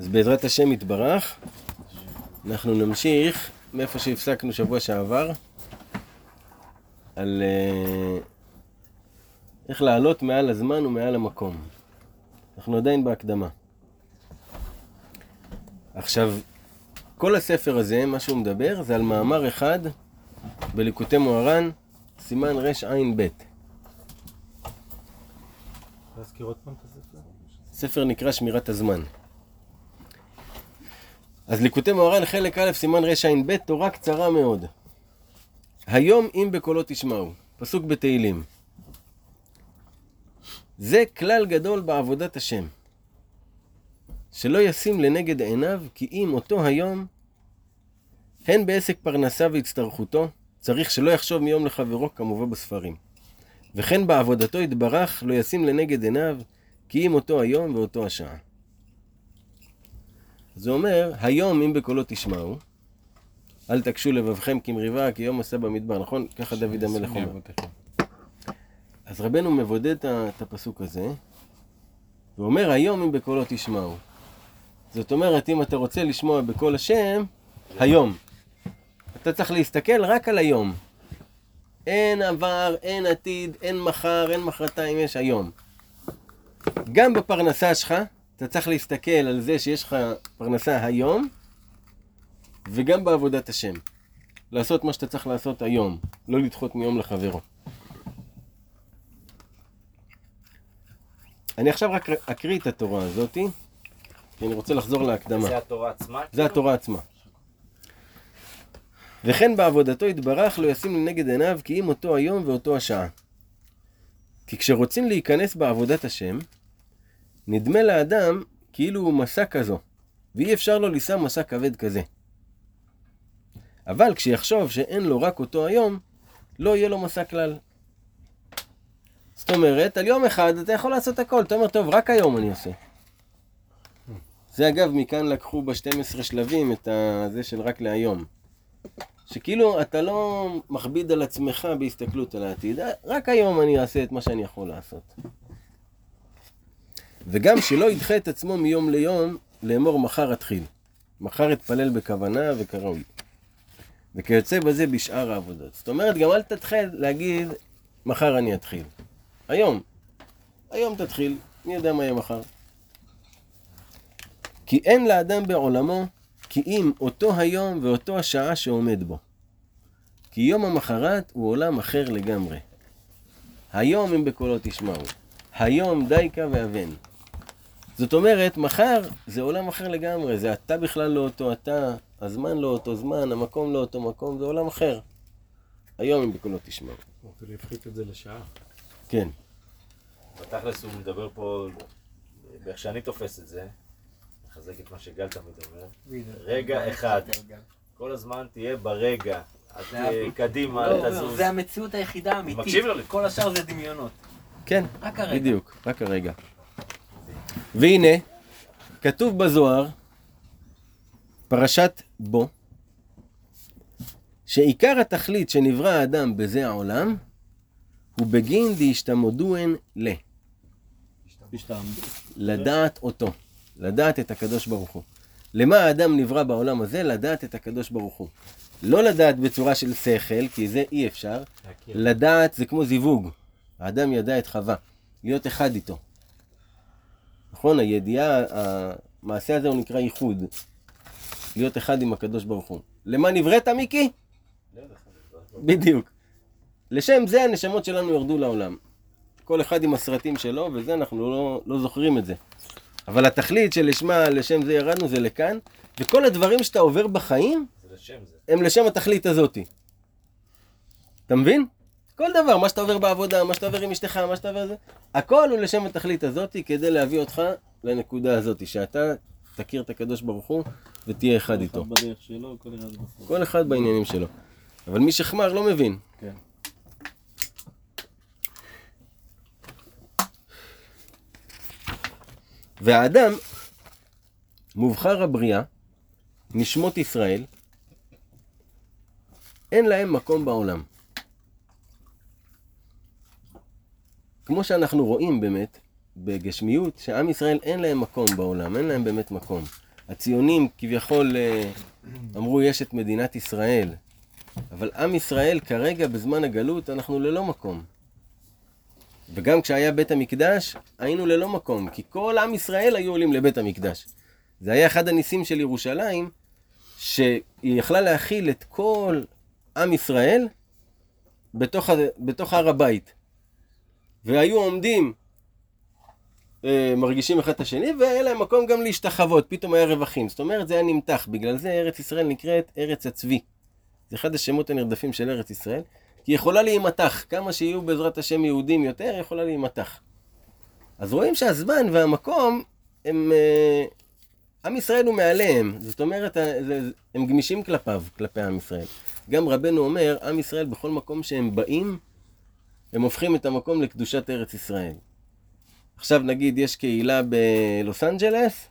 אז בעזרת השם יתברך, אנחנו נמשיך מאיפה שהפסקנו שבוע שעבר, על uh, איך לעלות מעל הזמן ומעל המקום. אנחנו עדיין בהקדמה. עכשיו, כל הספר הזה, מה שהוא מדבר, זה על מאמר אחד בליקוטי מוהר"ן, סימן רע"ב. להזכיר עוד פעם את הספר? ספר נקרא שמירת הזמן. אז ליקוטי מוהר"ן חלק א' סימן רע"ב תורה קצרה מאוד. היום אם בקולו תשמעו, פסוק בתהילים. זה כלל גדול בעבודת השם. שלא ישים לנגד עיניו כי אם אותו היום הן בעסק פרנסה והצטרכותו צריך שלא יחשוב מיום לחברו כמובא בספרים. וכן בעבודתו יתברך לא ישים לנגד עיניו כי אם אותו היום ואותו השעה. זה אומר, היום אם בקולו תשמעו, אל תקשו לבבכם כמריבה, כי יום עשה במדבר, נכון? ככה דוד המלך אומר. אז רבנו מבודד את הפסוק הזה, ואומר, היום אם בקולו תשמעו. זאת אומרת, אם אתה רוצה לשמוע בקול השם, היום. אתה צריך להסתכל רק על היום. אין עבר, אין עתיד, אין מחר, אין מחרתיים, יש היום. גם בפרנסה שלך, אתה צריך להסתכל על זה שיש לך פרנסה היום, וגם בעבודת השם. לעשות מה שאתה צריך לעשות היום, לא לדחות מיום לחברו. אני עכשיו רק אקריא את התורה הזאתי, כי אני רוצה לחזור להקדמה. זה התורה עצמה? זה התורה עצמה. וכן בעבודתו יתברך לא ישים לנגד עיניו כי אם אותו היום ואותו השעה. כי כשרוצים להיכנס בעבודת השם, נדמה לאדם כאילו הוא מסע כזו, ואי אפשר לו לישא מסע כבד כזה. אבל כשיחשוב שאין לו רק אותו היום, לא יהיה לו מסע כלל. זאת אומרת, על יום אחד אתה יכול לעשות הכל, אתה אומר, טוב, רק היום אני עושה. זה אגב, מכאן לקחו ב-12 שלבים את זה של רק להיום. שכאילו אתה לא מכביד על עצמך בהסתכלות על העתיד, רק היום אני אעשה את מה שאני יכול לעשות. וגם שלא ידחה את עצמו מיום ליום לאמור מחר אתחיל. מחר אתפלל בכוונה וכראוי. וכיוצא בזה בשאר העבודות. זאת אומרת, גם אל תתחיל להגיד, מחר אני אתחיל. היום. היום תתחיל, מי יודע מה יהיה מחר. כי אין לאדם בעולמו כי אם אותו היום ואותו השעה שעומד בו. כי יום המחרת הוא עולם אחר לגמרי. היום אם בקולו תשמעו. היום דייקה ואבן. זאת אומרת, מחר זה עולם אחר לגמרי, זה אתה בכלל לא אותו אתה, הזמן לא אותו זמן, המקום לא אותו מקום, זה עולם אחר. היום אם בקולו תשמעו. רוצה להפחית את זה לשעה. כן. בתכלס הוא מדבר פה, באיך שאני תופס את זה, מחזק את מה שגל תמיד אומר, רגע אחד, כל הזמן תהיה ברגע, אל תהיה קדימה, לא, אל תזוז. זה המציאות היחידה האמיתית. כל השאר זה דמיונות. כן, רק הרגע. בדיוק, רק הרגע. והנה, כתוב בזוהר, פרשת בו, שעיקר התכלית שנברא האדם בזה העולם, הוא בגין דהשתמודוהן ל. לדעת אותו, לדעת את הקדוש ברוך הוא. למה האדם נברא בעולם הזה? לדעת את הקדוש ברוך הוא. לא לדעת בצורה של שכל, כי זה אי אפשר. לדעת זה כמו זיווג. האדם ידע את חווה, להיות אחד איתו. נכון? הידיעה, המעשה הזה הוא נקרא ייחוד. להיות אחד עם הקדוש ברוך הוא. למה נבראת, מיקי? בדיוק. לשם זה הנשמות שלנו ירדו לעולם. כל אחד עם הסרטים שלו, וזה אנחנו לא, לא זוכרים את זה. אבל התכלית שלשמה, לשם זה ירדנו, זה לכאן, וכל הדברים שאתה עובר בחיים, זה לשם. הם לשם התכלית הזאתי. אתה מבין? כל דבר, מה שאתה עובר בעבודה, מה שאתה עובר עם אשתך, מה שאתה עובר זה, הכל הוא לשם התכלית הזאתי כדי להביא אותך לנקודה הזאתי, שאתה תכיר את הקדוש ברוך הוא ותהיה אחד איתו. בדרך שלו, כל אחד. כל אחד בעניינים שלו. אבל מי שחמר לא מבין. כן. והאדם, מובחר הבריאה, נשמות ישראל, אין להם מקום בעולם. כמו שאנחנו רואים באמת, בגשמיות, שעם ישראל אין להם מקום בעולם, אין להם באמת מקום. הציונים כביכול אה, אמרו יש את מדינת ישראל, אבל עם ישראל כרגע בזמן הגלות אנחנו ללא מקום. וגם כשהיה בית המקדש, היינו ללא מקום, כי כל עם ישראל היו עולים לבית המקדש. זה היה אחד הניסים של ירושלים, שהיא יכלה להכיל את כל עם ישראל בתוך, בתוך הר הבית. והיו עומדים, אה, מרגישים אחד את השני, והיה להם מקום גם להשתחוות, פתאום היה רווחים. זאת אומרת, זה היה נמתח, בגלל זה ארץ ישראל נקראת ארץ הצבי. זה אחד השמות הנרדפים של ארץ ישראל, כי יכולה להימתח, כמה שיהיו בעזרת השם יהודים יותר, יכולה להימתח. אז רואים שהזמן והמקום הם... אה, עם ישראל הוא מעליהם, זאת אומרת, הם גמישים כלפיו, כלפי עם ישראל. גם רבנו אומר, עם ישראל בכל מקום שהם באים, הם הופכים את המקום לקדושת ארץ ישראל. עכשיו נגיד יש קהילה בלוס אנג'לס,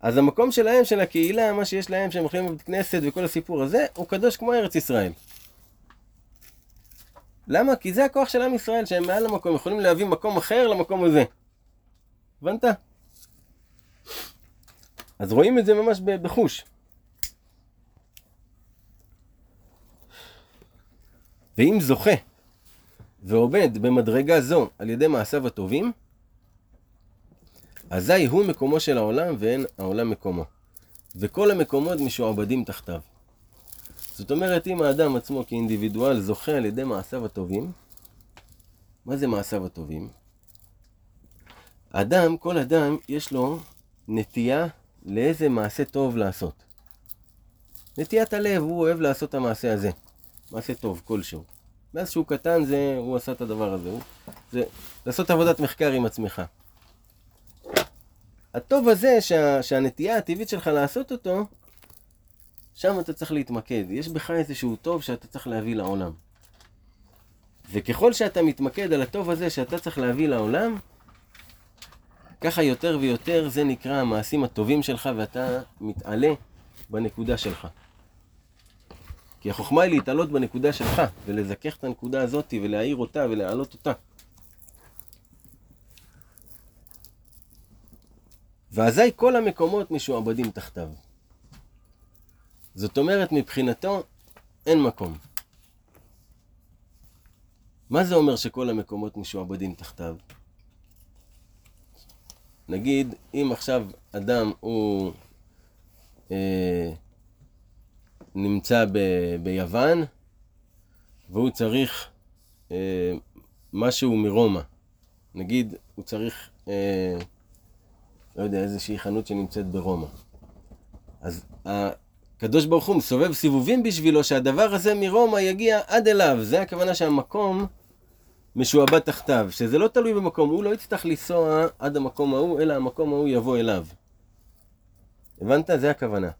אז המקום שלהם, של הקהילה, מה שיש להם, שהם הולכים לבית כנסת וכל הסיפור הזה, הוא קדוש כמו ארץ ישראל. למה? כי זה הכוח של עם ישראל, שהם מעל המקום, יכולים להביא מקום אחר למקום הזה. הבנת? אז רואים את זה ממש בחוש. ואם זוכה ועומד במדרגה זו על ידי מעשיו הטובים, אזי הוא מקומו של העולם ואין העולם מקומו. וכל המקומות משועבדים תחתיו. זאת אומרת, אם האדם עצמו כאינדיבידואל זוכה על ידי מעשיו הטובים, מה זה מעשיו הטובים? אדם, כל אדם, יש לו נטייה לאיזה מעשה טוב לעשות. נטיית הלב, הוא אוהב לעשות את המעשה הזה. מעשה טוב, כלשהו. מאז שהוא קטן, זה, הוא עשה את הדבר הזה. הוא, זה לעשות עבודת מחקר עם עצמך. הטוב הזה, שה, שהנטייה הטבעית שלך לעשות אותו, שם אתה צריך להתמקד. יש בך איזשהו טוב שאתה צריך להביא לעולם. וככל שאתה מתמקד על הטוב הזה שאתה צריך להביא לעולם, ככה יותר ויותר זה נקרא המעשים הטובים שלך ואתה מתעלה בנקודה שלך. כי החוכמה היא להתעלות בנקודה שלך ולזכך את הנקודה הזאת ולהאיר אותה ולהעלות אותה. ואזי כל המקומות משועבדים תחתיו. זאת אומרת, מבחינתו אין מקום. מה זה אומר שכל המקומות משועבדים תחתיו? נגיד, אם עכשיו אדם הוא אה, נמצא ב, ביוון והוא צריך אה, משהו מרומא, נגיד הוא צריך, אה, לא יודע, איזושהי חנות שנמצאת ברומא. אז הקדוש ברוך הוא מסובב סיבובים בשבילו שהדבר הזה מרומא יגיע עד אליו. זה הכוונה שהמקום משועבד תחתיו, שזה לא תלוי במקום, הוא לא יצטרך לנסוע עד המקום ההוא, אלא המקום ההוא יבוא אליו. הבנת? זה הכוונה.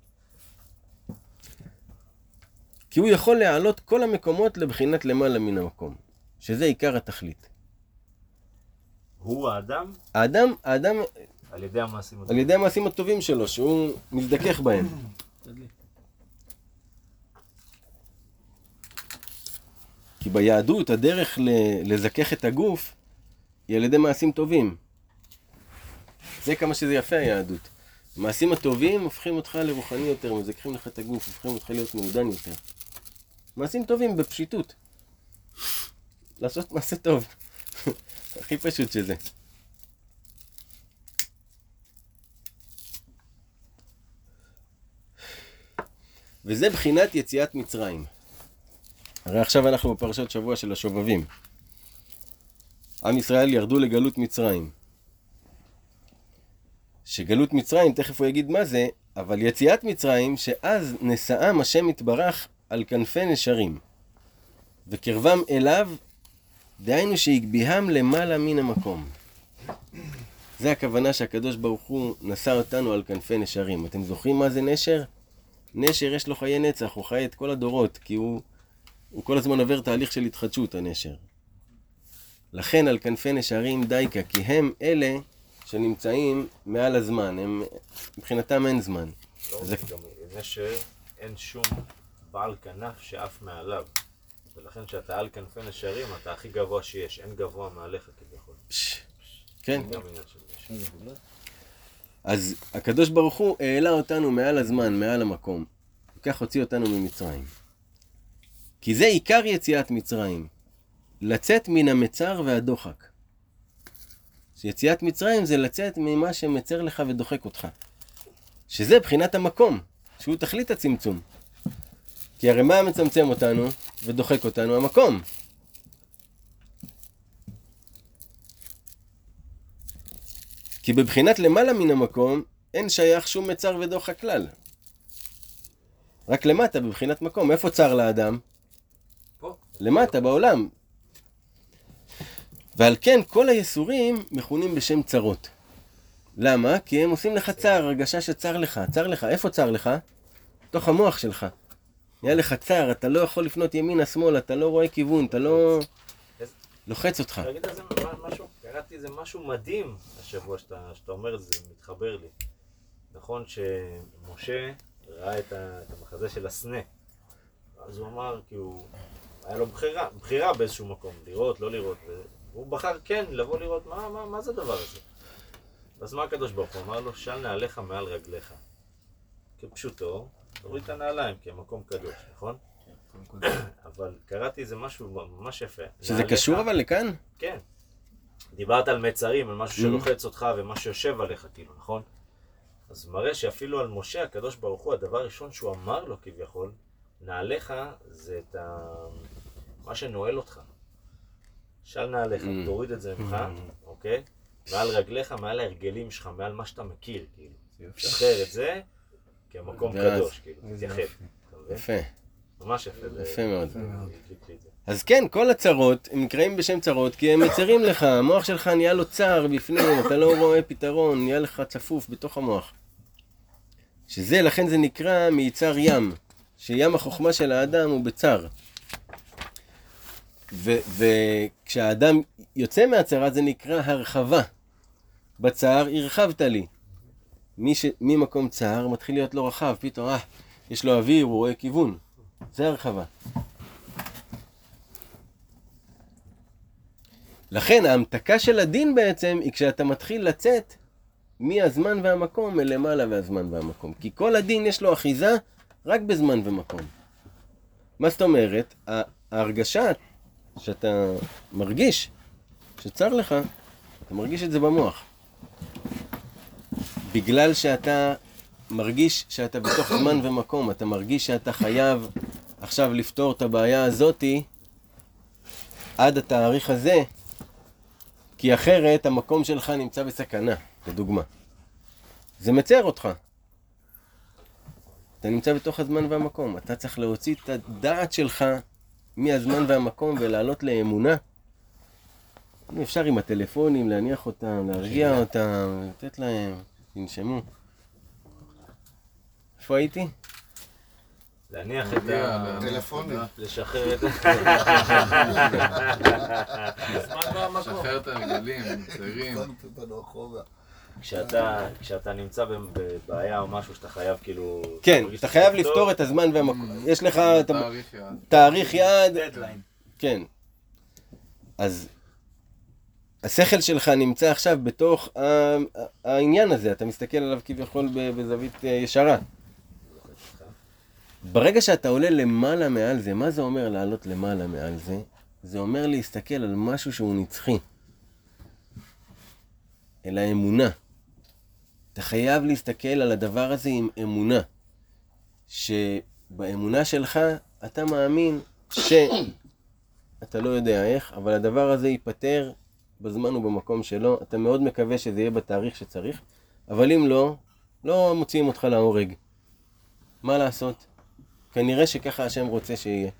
כי הוא יכול להעלות כל המקומות לבחינת למעלה מן המקום, שזה עיקר התכלית. הוא האדם? האדם, האדם... על ידי המעשים הטובים. על ידי המעשים הטובים שלו, שהוא מזדכך בהם. כי ביהדות הדרך לזכך את הגוף היא על ידי מעשים טובים. זה כמה שזה יפה היהדות. המעשים הטובים הופכים אותך לרוחני יותר, מזככים לך את הגוף, הופכים אותך להיות מעודן יותר. מעשים טובים בפשיטות. לעשות מעשה טוב. הכי פשוט שזה. וזה בחינת יציאת מצרים. הרי עכשיו אנחנו בפרשת שבוע של השובבים. עם ישראל ירדו לגלות מצרים. שגלות מצרים, תכף הוא יגיד מה זה, אבל יציאת מצרים, שאז נשאם השם יתברך על כנפי נשרים. וקרבם אליו, דהיינו שהגביהם למעלה מן המקום. זה הכוונה שהקדוש ברוך הוא נשא אותנו על כנפי נשרים. אתם זוכרים מה זה נשר? נשר יש לו חיי נצח, הוא חי את כל הדורות, כי הוא הוא כל הזמן עובר תהליך של התחדשות, הנשר. לכן על כנפי נשרים דייקה, כי הם אלה שנמצאים מעל הזמן, הם, מבחינתם אין זמן. לא, זה... גם נשר, אין שום בעל כנף שעף מעליו. ולכן כשאתה על כנפי נשרים, אתה הכי גבוה שיש, אין גבוה מעליך כביכול. כן. אז הקדוש ברוך הוא העלה אותנו מעל הזמן, מעל המקום. וכך הוציא אותנו ממצרים. כי זה עיקר יציאת מצרים, לצאת מן המצר והדוחק. שיציאת מצרים זה לצאת ממה שמצר לך ודוחק אותך. שזה בחינת המקום, שהוא תכלית הצמצום. כי הרי מה מצמצם אותנו ודוחק אותנו? המקום. כי בבחינת למעלה מן המקום, אין שייך שום מצר ודוחק כלל. רק למטה, בבחינת מקום. איפה צר לאדם? פה. למטה, בעולם. ועל כן כל היסורים מכונים בשם צרות. למה? כי הם עושים לך צער, הרגשה שצר לך. צר לך, איפה צר לך? בתוך המוח שלך. נהיה לך צער, אתה לא יכול לפנות ימינה, שמאלה, אתה לא רואה כיוון, אתה לא... לוחץ אותך. תגיד על זה משהו, קראתי איזה משהו מדהים השבוע שאתה, אומר זה, מתחבר לי. נכון שמשה ראה את המחזה של הסנה, אז הוא אמר, כי הוא, היה לו בחירה, בחירה באיזשהו מקום, לראות, לא לראות, והוא בחר כן לבוא לראות מה, מה, מה זה הדבר הזה. אז מה הקדוש ברוך הוא אמר לו? של נעליך מעל רגליך. כפשוטו, תוריד את הנעליים, כי המקום קדוש, נכון? אבל קראתי איזה משהו ממש יפה. שזה קשור אבל לכאן? כן. דיברת על מצרים, על משהו Mm. שלוחץ אותך ומה שיושב עליך, כאילו, נכון? אז מראה שאפילו על משה, הקדוש ברוך הוא, הדבר הראשון שהוא אמר לו כביכול, נעליך זה את ה... מה שנועל אותך. של נעליך, Mm. תוריד את זה ממך, אוקיי? מעל רגליך, מעל ההרגלים שלך, מעל מה שאתה מכיר, כאילו. שחרר את זה, כי המקום קדוש, כאילו? יפה, ממש יפה. יפה מאוד. אז כן, כל הצרות, הם נקראים בשם צרות, כי הם מצרים לך, המוח שלך נהיה לו צר בפנים, אתה לא רואה פתרון, נהיה לך צפוף בתוך המוח. שזה, לכן זה נקרא מיצר ים, שים החוכמה של האדם הוא בצר. וכשהאדם יוצא מהצרה זה נקרא הרחבה. בצר הרחבת לי. מי ש... ממקום צר מתחיל להיות לו רחב, פתאום, אה, יש לו אוויר, הוא רואה כיוון. זה הרחבה. לכן ההמתקה של הדין בעצם היא כשאתה מתחיל לצאת מהזמן והמקום מלמעלה והזמן והמקום. כי כל הדין יש לו אחיזה רק בזמן ומקום. מה זאת אומרת? ההרגשה שאתה מרגיש שצר לך, אתה מרגיש את זה במוח. בגלל שאתה מרגיש שאתה בתוך זמן ומקום, אתה מרגיש שאתה חייב עכשיו לפתור את הבעיה הזאתי עד התאריך הזה, כי אחרת המקום שלך נמצא בסכנה, לדוגמה. זה מצר אותך. אתה נמצא בתוך הזמן והמקום, אתה צריך להוציא את הדעת שלך מהזמן והמקום ולעלות לאמונה. אפשר עם הטלפונים להניח אותם, להרגיע אותם, לתת להם, תנשמו. איפה הייתי? להניח את ה... טלפונים. לשחרר את שחרר את הרגלים, מצרים. כשאתה, כשאתה נמצא בבעיה או משהו שאתה חייב כאילו... כן, מרגיש אתה חייב לפתור את הזמן והמקום. יש לך תאריך יעד. תאריך יעד, דדליין. כן. אז השכל שלך נמצא עכשיו בתוך העניין הזה, אתה מסתכל עליו כביכול בזווית אה, ישרה. ברגע שאתה עולה למעלה מעל זה, מה זה אומר לעלות למעלה מעל זה? זה אומר להסתכל על משהו שהוא נצחי. אל האמונה. אתה חייב להסתכל על הדבר הזה עם אמונה. שבאמונה שלך אתה מאמין ש... אתה לא יודע איך, אבל הדבר הזה ייפתר בזמן ובמקום שלו. אתה מאוד מקווה שזה יהיה בתאריך שצריך, אבל אם לא, לא מוציאים אותך להורג. מה לעשות? כנראה שככה השם רוצה שיהיה.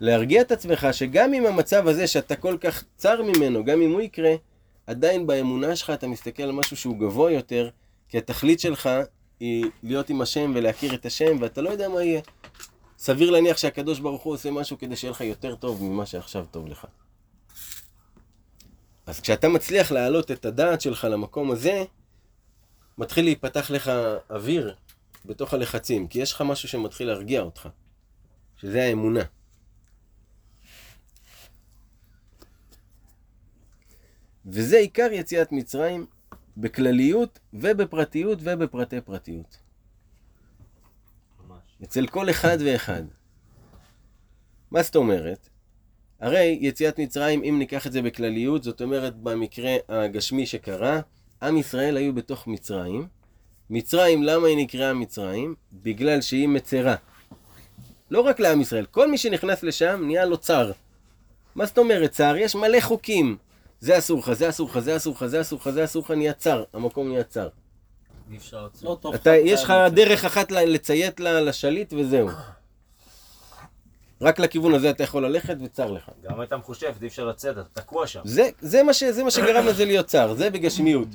להרגיע את עצמך שגם עם המצב הזה שאתה כל כך צר ממנו, גם אם הוא יקרה, עדיין באמונה שלך אתה מסתכל על משהו שהוא גבוה יותר, כי התכלית שלך היא להיות עם השם ולהכיר את השם, ואתה לא יודע מה יהיה. סביר להניח שהקדוש ברוך הוא עושה משהו כדי שיהיה לך יותר טוב ממה שעכשיו טוב לך. אז כשאתה מצליח להעלות את הדעת שלך למקום הזה, מתחיל להיפתח לך אוויר בתוך הלחצים, כי יש לך משהו שמתחיל להרגיע אותך, שזה האמונה. וזה עיקר יציאת מצרים בכלליות ובפרטיות ובפרטי פרטיות. ממש. אצל כל אחד ואחד. מה זאת אומרת? הרי יציאת מצרים, אם ניקח את זה בכלליות, זאת אומרת במקרה הגשמי שקרה, עם ישראל היו בתוך מצרים. מצרים, למה היא נקראה מצרים? בגלל שהיא מצרה. לא רק לעם ישראל, כל מי שנכנס לשם נהיה לו צר. מה זאת אומרת צר? יש מלא חוקים. זה אסור לך, זה אסור לך, זה אסור לך, זה אסור לך, זה אסור לך, נהיה צר. המקום נהיה צר. אי אפשר לעצור. לא יש לך דרך אחת לציית לשליט וזהו. רק לכיוון הזה אתה יכול ללכת וצר לך. גם הייתה מחושבת, אי אפשר לצאת, אתה תקוע שם. זה, זה, מה ש, זה מה שגרם לזה להיות צר, זה בגשמיות.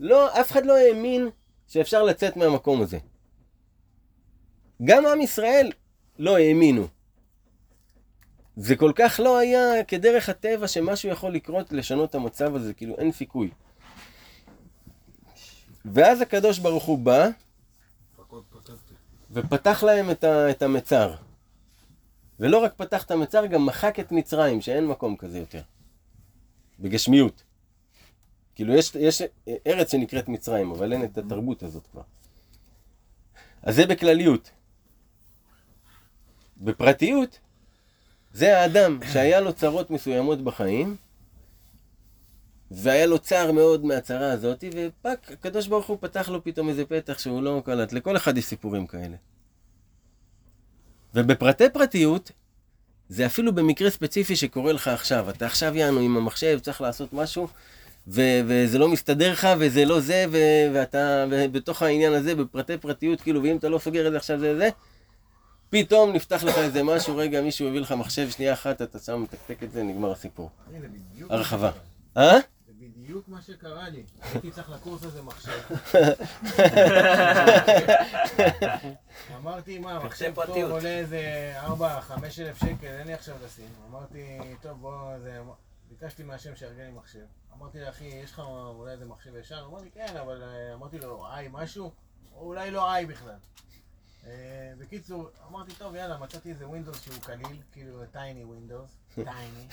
לא, אף אחד לא האמין שאפשר לצאת מהמקום הזה. גם עם ישראל לא האמינו. זה כל כך לא היה כדרך הטבע שמשהו יכול לקרות לשנות את המצב הזה, כאילו אין סיכוי. ואז הקדוש ברוך הוא בא ופתח להם את, ה, את המצר. ולא רק פתח את המצר, גם מחק את מצרים, שאין מקום כזה יותר. בגשמיות. כאילו יש, יש ארץ שנקראת מצרים, אבל אין את התרבות הזאת כבר. אז זה בכלליות. בפרטיות, זה האדם שהיה לו צרות מסוימות בחיים, והיה לו צער מאוד מהצרה הזאת, ופק, הקדוש ברוך הוא פתח לו פתאום איזה פתח שהוא לא קלט. לכל אחד יש סיפורים כאלה. ובפרטי פרטיות, זה אפילו במקרה ספציפי שקורה לך עכשיו. אתה עכשיו יענו עם המחשב, צריך לעשות משהו, ו- וזה לא מסתדר לך, וזה לא זה, ו- ואתה בתוך העניין הזה, בפרטי פרטיות, כאילו, ואם אתה לא סוגר את זה עכשיו זה זה, פתאום נפתח לך איזה משהו, רגע, מישהו הביא לך מחשב, שנייה אחת, אתה שם מתקתק את זה, נגמר הסיפור. הרחבה. אה? בדיוק מה שקרה לי. הייתי צריך לקורס הזה מחשב. אמרתי, מה, מחשב טוב. עולה איזה 4-5 אלף שקל, אין לי עכשיו לשים. אמרתי, טוב, בוא, זה... ביקשתי מהשם שיארגן לי מחשב. אמרתי לאחי, יש לך אולי איזה מחשב ישן? הוא אמר לי, כן, אבל אה, אמרתי לו, i משהו? או אולי לא i בכלל. אה, בקיצור, אמרתי, טוב, יאללה, מצאתי איזה ווינדוס שהוא קליל, כאילו tiny ווינדוס, tiny.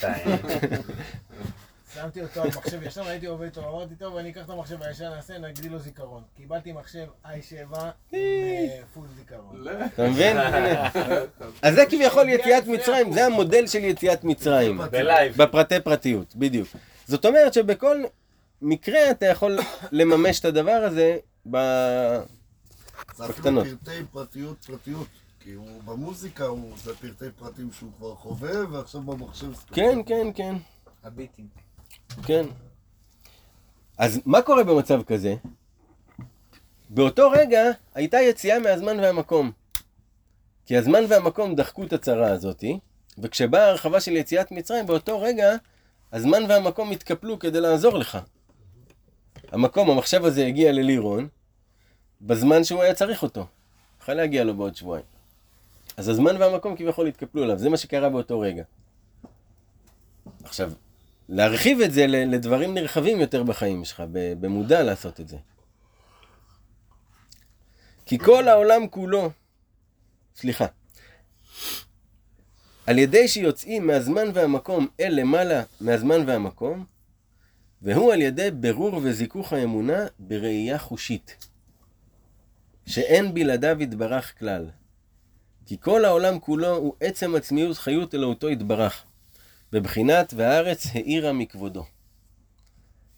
שמתי אותו על מחשב ישן, ראיתי עובד איתו, אמרתי, טוב, אני אקח את המחשב הישן, נעשה, נגדיל לו זיכרון. קיבלתי מחשב i7 עם אה, full זיכרון. אתה מבין? אז זה כביכול יציאת מצרים, זה המודל של יציאת מצרים. ב live. בפרטי פרטיות, בדיוק. זאת אומרת שבכל מקרה אתה יכול לממש את הדבר הזה ב... זה אפילו בקטנות. פרטי פרטיות פרטיות. כי הוא במוזיקה, הוא, זה פרטי פרטים שהוא כבר חווה, ועכשיו במחשב. כן, כן, כן, הביטים. כן. אז מה קורה במצב כזה? באותו רגע הייתה יציאה מהזמן והמקום. כי הזמן והמקום דחקו את הצרה הזאתי, וכשבאה הרחבה של יציאת מצרים, באותו רגע הזמן והמקום התקפלו כדי לעזור לך. המקום, המחשב הזה הגיע ללירון, בזמן שהוא היה צריך אותו. יכול להגיע לו בעוד שבועיים. אז הזמן והמקום כביכול התקפלו עליו, זה מה שקרה באותו רגע. עכשיו, להרחיב את זה לדברים נרחבים יותר בחיים שלך, במודע לעשות את זה. כי כל העולם כולו, סליחה, על ידי שיוצאים מהזמן והמקום אל למעלה מהזמן והמקום, והוא על ידי ברור וזיכוך האמונה בראייה חושית, שאין בלעדיו יתברך כלל. כי כל העולם כולו הוא עצם עצמיות חיות אלוהותו יתברך. בבחינת והארץ האירה מכבודו.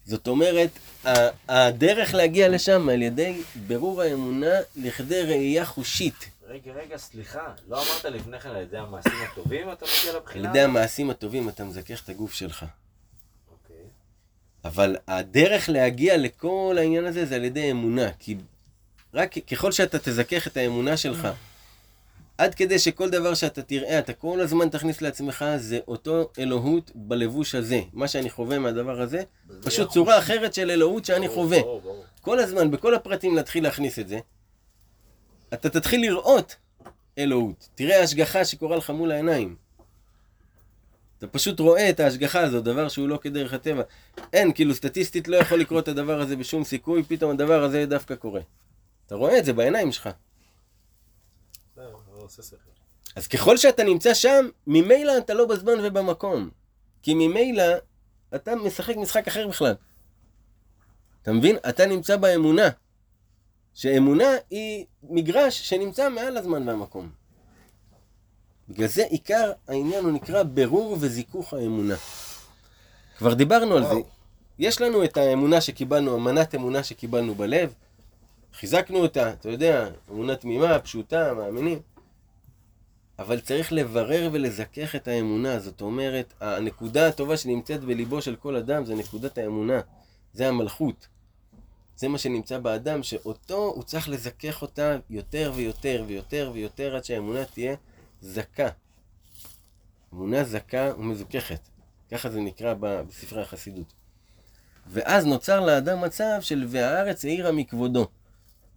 זאת אומרת, הדרך להגיע לשם על ידי ברור האמונה לכדי ראייה חושית. רגע, רגע, סליחה, לא אמרת לפני כן על ידי המעשים הטובים אתה מגיע על לבחינה? ידי המעשים הטובים אתה מזכך את הגוף שלך. אוקיי. אבל הדרך להגיע לכל העניין הזה זה על ידי אמונה. כי רק ככל שאתה תזכך את האמונה שלך, עד כדי שכל דבר שאתה תראה, אתה כל הזמן תכניס לעצמך, זה אותו אלוהות בלבוש הזה. מה שאני חווה מהדבר הזה, פשוט צורה אחרת של אלוהות שאני חווה. כל הזמן, בכל הפרטים להתחיל להכניס את זה, אתה תתחיל לראות אלוהות. תראה השגחה שקורה לך מול העיניים. אתה פשוט רואה את ההשגחה הזאת, דבר שהוא לא כדרך הטבע. אין, כאילו סטטיסטית לא יכול לקרות את הדבר הזה בשום סיכוי, פתאום הדבר הזה דווקא קורה. אתה רואה את זה בעיניים שלך. עושה שכל. אז ככל שאתה נמצא שם, ממילא אתה לא בזמן ובמקום. כי ממילא אתה משחק משחק אחר בכלל. אתה מבין? אתה נמצא באמונה. שאמונה היא מגרש שנמצא מעל הזמן והמקום. בגלל זה עיקר העניין הוא נקרא ברור וזיכוך האמונה. כבר דיברנו על זה. יש לנו את האמונה שקיבלנו, אמנת אמונה שקיבלנו בלב, חיזקנו אותה, אתה יודע, אמונה תמימה, פשוטה, מאמינים. אבל צריך לברר ולזכך את האמונה, זאת אומרת, הנקודה הטובה שנמצאת בליבו של כל אדם זה נקודת האמונה, זה המלכות. זה מה שנמצא באדם, שאותו הוא צריך לזכך אותה יותר ויותר ויותר ויותר עד שהאמונה תהיה זכה. אמונה זכה ומזוככת. ככה זה נקרא בספרי החסידות. ואז נוצר לאדם מצב של והארץ העירה מכבודו.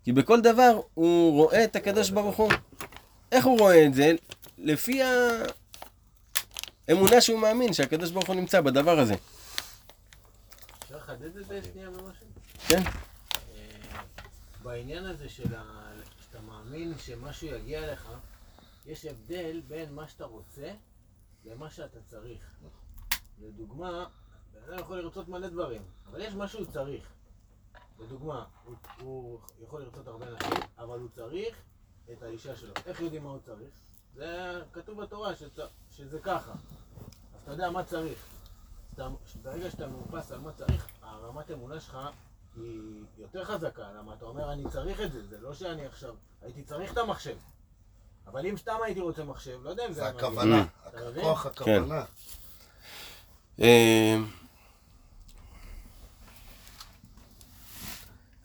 כי בכל דבר הוא רואה את הקדוש ברוך הוא. איך הוא רואה את זה? לפי האמונה שהוא מאמין שהקדוש ברוך הוא נמצא בדבר הזה. אפשר לחדד את זה שנייה במשהו? כן. בעניין הזה של ה... שאתה מאמין שמשהו יגיע לך, יש הבדל בין מה שאתה רוצה למה שאתה צריך. לדוגמה, בן אדם יכול לרצות מלא דברים, אבל יש מה שהוא צריך. לדוגמה, הוא, הוא יכול לרצות הרבה נשים, אבל הוא צריך את האישה שלו. איך יודעים מה הוא צריך? זה כתוב בתורה שצ... שזה ככה. אז אתה יודע מה צריך. ברגע שאתה מאופס על מה צריך, הרמת אמונה שלך היא יותר חזקה. למה אתה אומר, אני צריך את זה, זה לא שאני עכשיו... הייתי צריך את המחשב. אבל אם סתם הייתי רוצה מחשב, לא יודע אם זה... זה היה מגיע. הכוונה? כוח הכוונה. אה,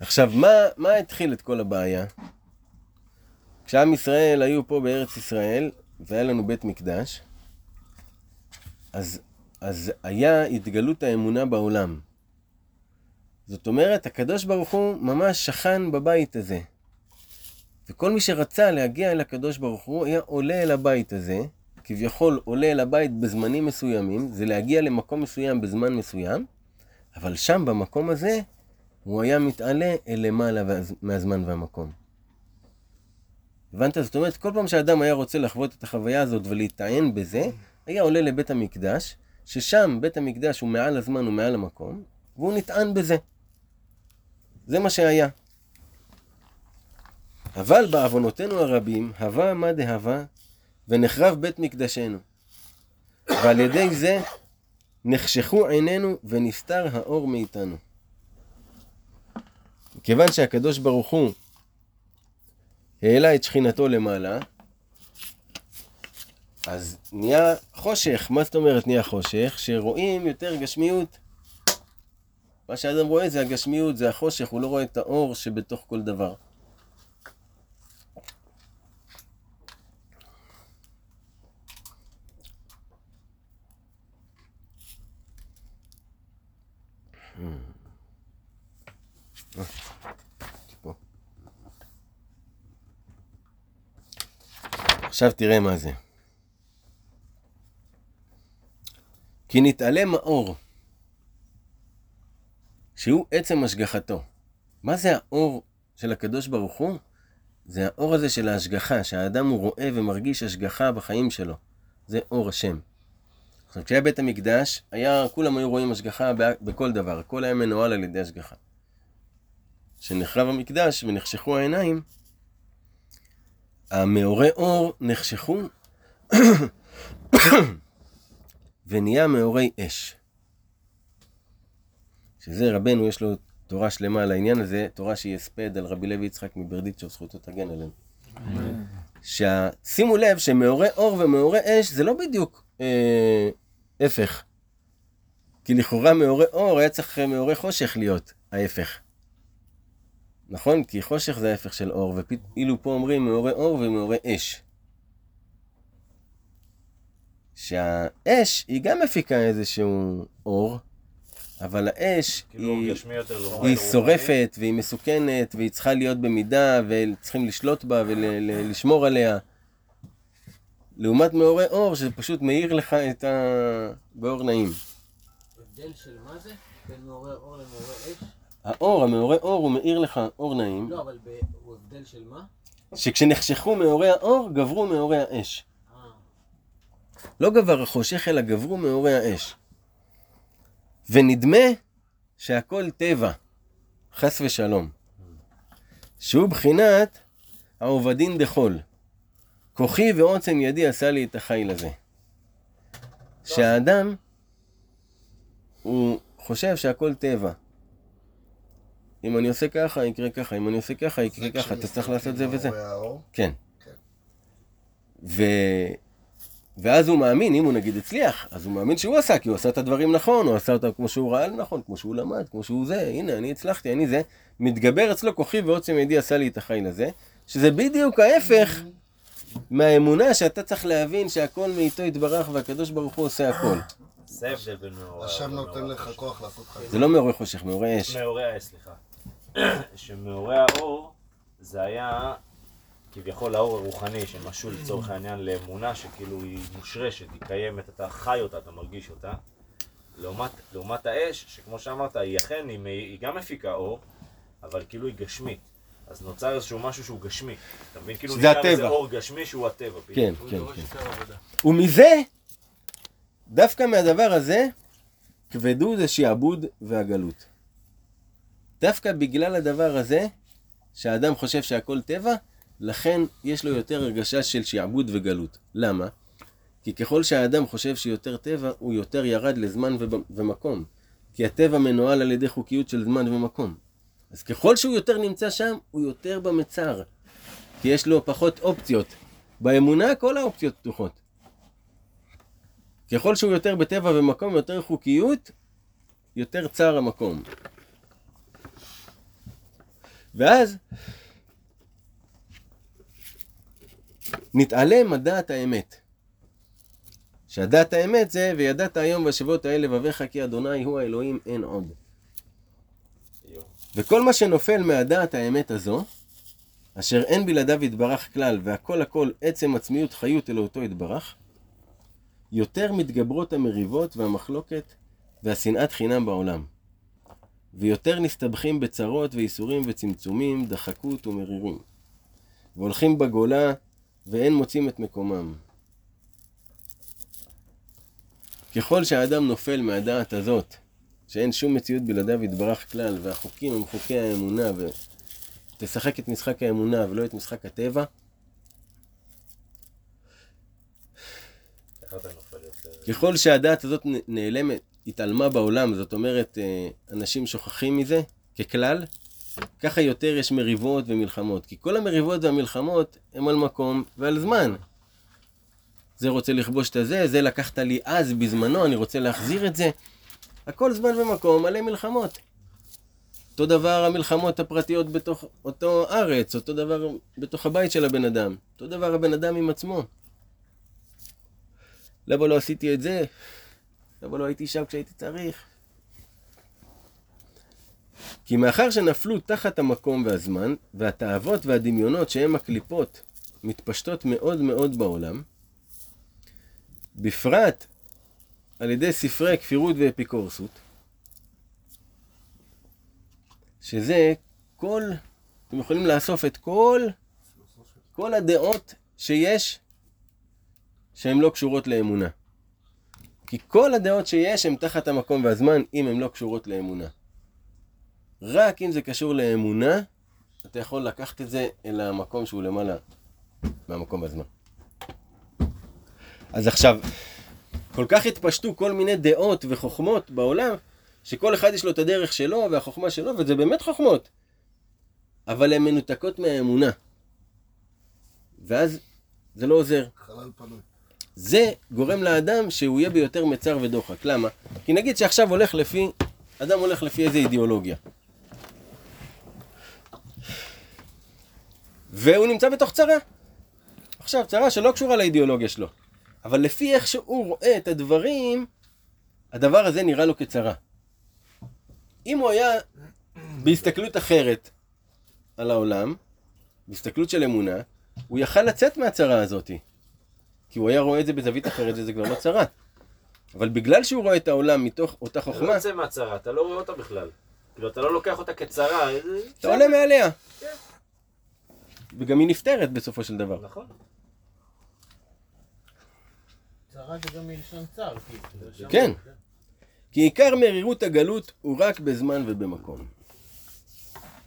עכשיו, מה, מה התחיל את כל הבעיה? כשעם ישראל היו פה בארץ ישראל, והיה לנו בית מקדש, אז, אז היה התגלות האמונה בעולם. זאת אומרת, הקדוש ברוך הוא ממש שכן בבית הזה. וכל מי שרצה להגיע אל הקדוש ברוך הוא, היה עולה אל הבית הזה, כביכול עולה אל הבית בזמנים מסוימים, זה להגיע למקום מסוים בזמן מסוים, אבל שם, במקום הזה, הוא היה מתעלה אל למעלה מהזמן והמקום. הבנת? זאת אומרת, כל פעם שאדם היה רוצה לחוות את החוויה הזאת ולהיטען בזה, היה עולה לבית המקדש, ששם בית המקדש הוא מעל הזמן ומעל המקום, והוא נטען בזה. זה מה שהיה. אבל בעוונותינו הרבים, הווה מה דהווה, ונחרב בית מקדשנו. ועל ידי זה נחשכו עינינו ונסתר האור מאיתנו. כיוון שהקדוש ברוך הוא העלה את שכינתו למעלה, אז נהיה חושך. מה זאת אומרת נהיה חושך? שרואים יותר גשמיות. מה שאדם רואה זה הגשמיות, זה החושך, הוא לא רואה את האור שבתוך כל דבר. עכשיו תראה מה זה. כי נתעלם האור, שהוא עצם השגחתו. מה זה האור של הקדוש ברוך הוא? זה האור הזה של ההשגחה, שהאדם הוא רואה ומרגיש השגחה בחיים שלו. זה אור השם. עכשיו, כשהיה בית המקדש, היה, כולם היו רואים השגחה בכל דבר, הכל היה מנוהל על ידי השגחה. כשנחרב המקדש ונחשכו העיניים, המאורי אור נחשכו ונהיה מאורי אש. שזה רבנו, יש לו תורה שלמה על העניין הזה, תורה שהיא הספד על רבי לוי יצחק מברדיצ'וב, זכותו תגן עלינו. שימו לב שמאורי אור ומאורי אש זה לא בדיוק אה, הפך. כי לכאורה מאורי אור היה צריך מאורי חושך להיות ההפך. נכון? כי חושך זה ההפך של אור, ואילו פה אומרים מאורי אור ומאורי אש. שהאש היא גם מפיקה איזשהו אור, אבל האש כאילו היא, לעומת היא. שורפת והיא מסוכנת והיא צריכה להיות במידה וצריכים לשלוט בה ולשמור עליה. לעומת מאורי אור שזה פשוט מאיר לך את ה... באור נעים. הבדל של מה זה? בין מעורר אור למעורר אש? האור, המאורי אור, הוא מאיר לך אור נעים, לא, אבל. הוא הבדל של מה? שכשנחשכו מאורי האור, גברו מאורי האש. אה, לא גבר החושך, אלא גברו מאורי האש. ונדמה שהכל טבע. חס ושלום, שהוא בחינת העובדין דחול. כוחי ועוצם ידי עשה לי את החיל הזה. שהאדם, הוא חושב שהכל טבע. אם אני עושה ככה, יקרה ככה, אם אני עושה ככה, יקרה ככה, אתה צריך לעשות זה וזה. כן. כן. ו... ואז הוא מאמין, אם הוא נגיד הצליח, אז הוא מאמין שהוא עשה, כי הוא עשה את הדברים נכון, הוא עשה אותם כמו שהוא ראה לנכון, כמו שהוא למד, כמו שהוא זה, הנה, אני הצלחתי, אני זה. מתגבר אצלו כוחי ועוצם ידי עשה לי את החיל הזה, שזה בדיוק ההפך מהאמונה שאתה צריך להבין שהכל מאיתו יתברך והקדוש ברוך הוא עושה הכל. זה ההבדל בין מאורע השם נותן לך. כוח לעשות לך זה לא מעורר חושך, מעורר אש. מעוררי האש, סליחה. שמעוררי האור זה היה כביכול האור הרוחני שמשול לצורך העניין לאמונה שכאילו היא מושרשת, היא קיימת, אתה חי אותה, אתה מרגיש אותה. לעומת, לעומת האש, שכמו שאמרת, היא אכן, היא, היא גם מפיקה אור, אבל כאילו היא גשמית. אז נוצר איזשהו משהו שהוא גשמי. אתה מבין? כאילו איזה הטבע. אור גשמי שהוא הטבע. כן. כן, כן. ומזה, דווקא מהדבר הזה, כבדו זה שעבוד והגלות. דווקא בגלל הדבר הזה, שהאדם חושב שהכל טבע, לכן יש לו יותר הרגשה של שעבוד וגלות. למה? כי ככל שהאדם חושב שיותר טבע, הוא יותר ירד לזמן ומקום. כי הטבע מנוהל על ידי חוקיות של זמן ומקום. אז ככל שהוא יותר נמצא שם, הוא יותר במצר. כי יש לו פחות אופציות. באמונה כל האופציות פתוחות. ככל שהוא יותר בטבע ומקום, יותר חוקיות, יותר צר המקום. ואז נתעלם מדעת האמת. שהדעת האמת זה וידעת היום והשבות האלה לבביך כי אדוני הוא האלוהים אין עוד. וכל מה שנופל מהדעת האמת הזו, אשר אין בלעדיו יתברך כלל, והכל הכל עצם עצמיות חיות אלוהותו יתברך, יותר מתגברות המריבות והמחלוקת והשנאת חינם בעולם. ויותר נסתבכים בצרות וייסורים וצמצומים, דחקות ומרירים. והולכים בגולה ואין מוצאים את מקומם. ככל שהאדם נופל מהדעת הזאת, שאין שום מציאות בלעדיו יתברך כלל, והחוקים הם חוקי האמונה, ותשחק את משחק האמונה ולא את משחק הטבע? ככל שהדעת הזאת נעלמת, התעלמה בעולם, זאת אומרת, אה, אנשים שוכחים מזה, ככלל, ככה יותר יש מריבות ומלחמות. כי כל המריבות והמלחמות הם על מקום ועל זמן. זה רוצה לכבוש את הזה, זה לקחת לי אז, בזמנו, אני רוצה להחזיר את זה. הכל זמן ומקום, מלא מלחמות. אותו דבר המלחמות הפרטיות בתוך אותו ארץ, אותו דבר בתוך הבית של הבן אדם. אותו דבר הבן אדם עם עצמו. למה לא עשיתי את זה? למה לא הייתי שם כשהייתי צריך? כי מאחר שנפלו תחת המקום והזמן, והתאוות והדמיונות שהם הקליפות מתפשטות מאוד מאוד בעולם, בפרט על ידי ספרי כפירות ואפיקורסות, שזה כל, אתם יכולים לאסוף את כל, כל הדעות שיש שהן לא קשורות לאמונה. כי כל הדעות שיש הן תחת המקום והזמן אם הן לא קשורות לאמונה. רק אם זה קשור לאמונה, אתה יכול לקחת את זה אל המקום שהוא למעלה מהמקום והזמן. אז עכשיו, כל כך התפשטו כל מיני דעות וחוכמות בעולם, שכל אחד יש לו את הדרך שלו והחוכמה שלו, וזה באמת חוכמות. אבל הן מנותקות מהאמונה. ואז זה לא עוזר. חלל פנוי. זה גורם לאדם שהוא יהיה ביותר מצר ודוחק. למה? כי נגיד שעכשיו הולך לפי, אדם הולך לפי איזה אידיאולוגיה. והוא נמצא בתוך צרה. עכשיו, צרה שלא קשורה לאידיאולוגיה שלו. אבל לפי איך שהוא רואה את הדברים, הדבר הזה נראה לו כצרה. אם הוא היה בהסתכלות אחרת על העולם, בהסתכלות של אמונה, הוא יכל לצאת מהצרה הזאתי. כי הוא היה רואה את זה בזווית אחרת וזה כבר לא צרה. אבל בגלל שהוא רואה את העולם מתוך אותה אתה לא חוכמה, יוצא מהצרה, אתה לא רואה אותה בכלל. כאילו, אתה לא לוקח אותה כצרה, איזה- אתה עולה מעליה. וגם היא נפתרת בסופו של דבר. נכון. צרה זה גם מלשון צר, כאילו. כן. כי עיקר מרירות הגלות הוא רק בזמן ובמקום.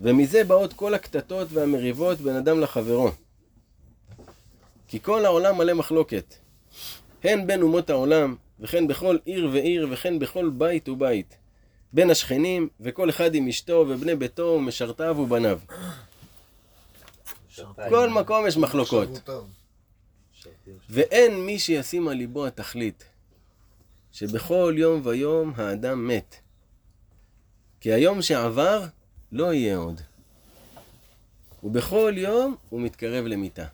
ומזה באות כל הקטטות והמריבות בין אדם לחברו. כי כל העולם מלא מחלוקת. הן בין אומות העולם, וכן בכל עיר ועיר, וכן בכל בית ובית. בין השכנים, וכל אחד עם אשתו ובני ביתו ומשרתיו ובניו. כל מקום יש מחלוקות. ואין מי שישים על ליבו התכלית, שבכל יום ויום האדם מת. כי היום שעבר לא יהיה עוד. ובכל יום הוא מתקרב למיתה.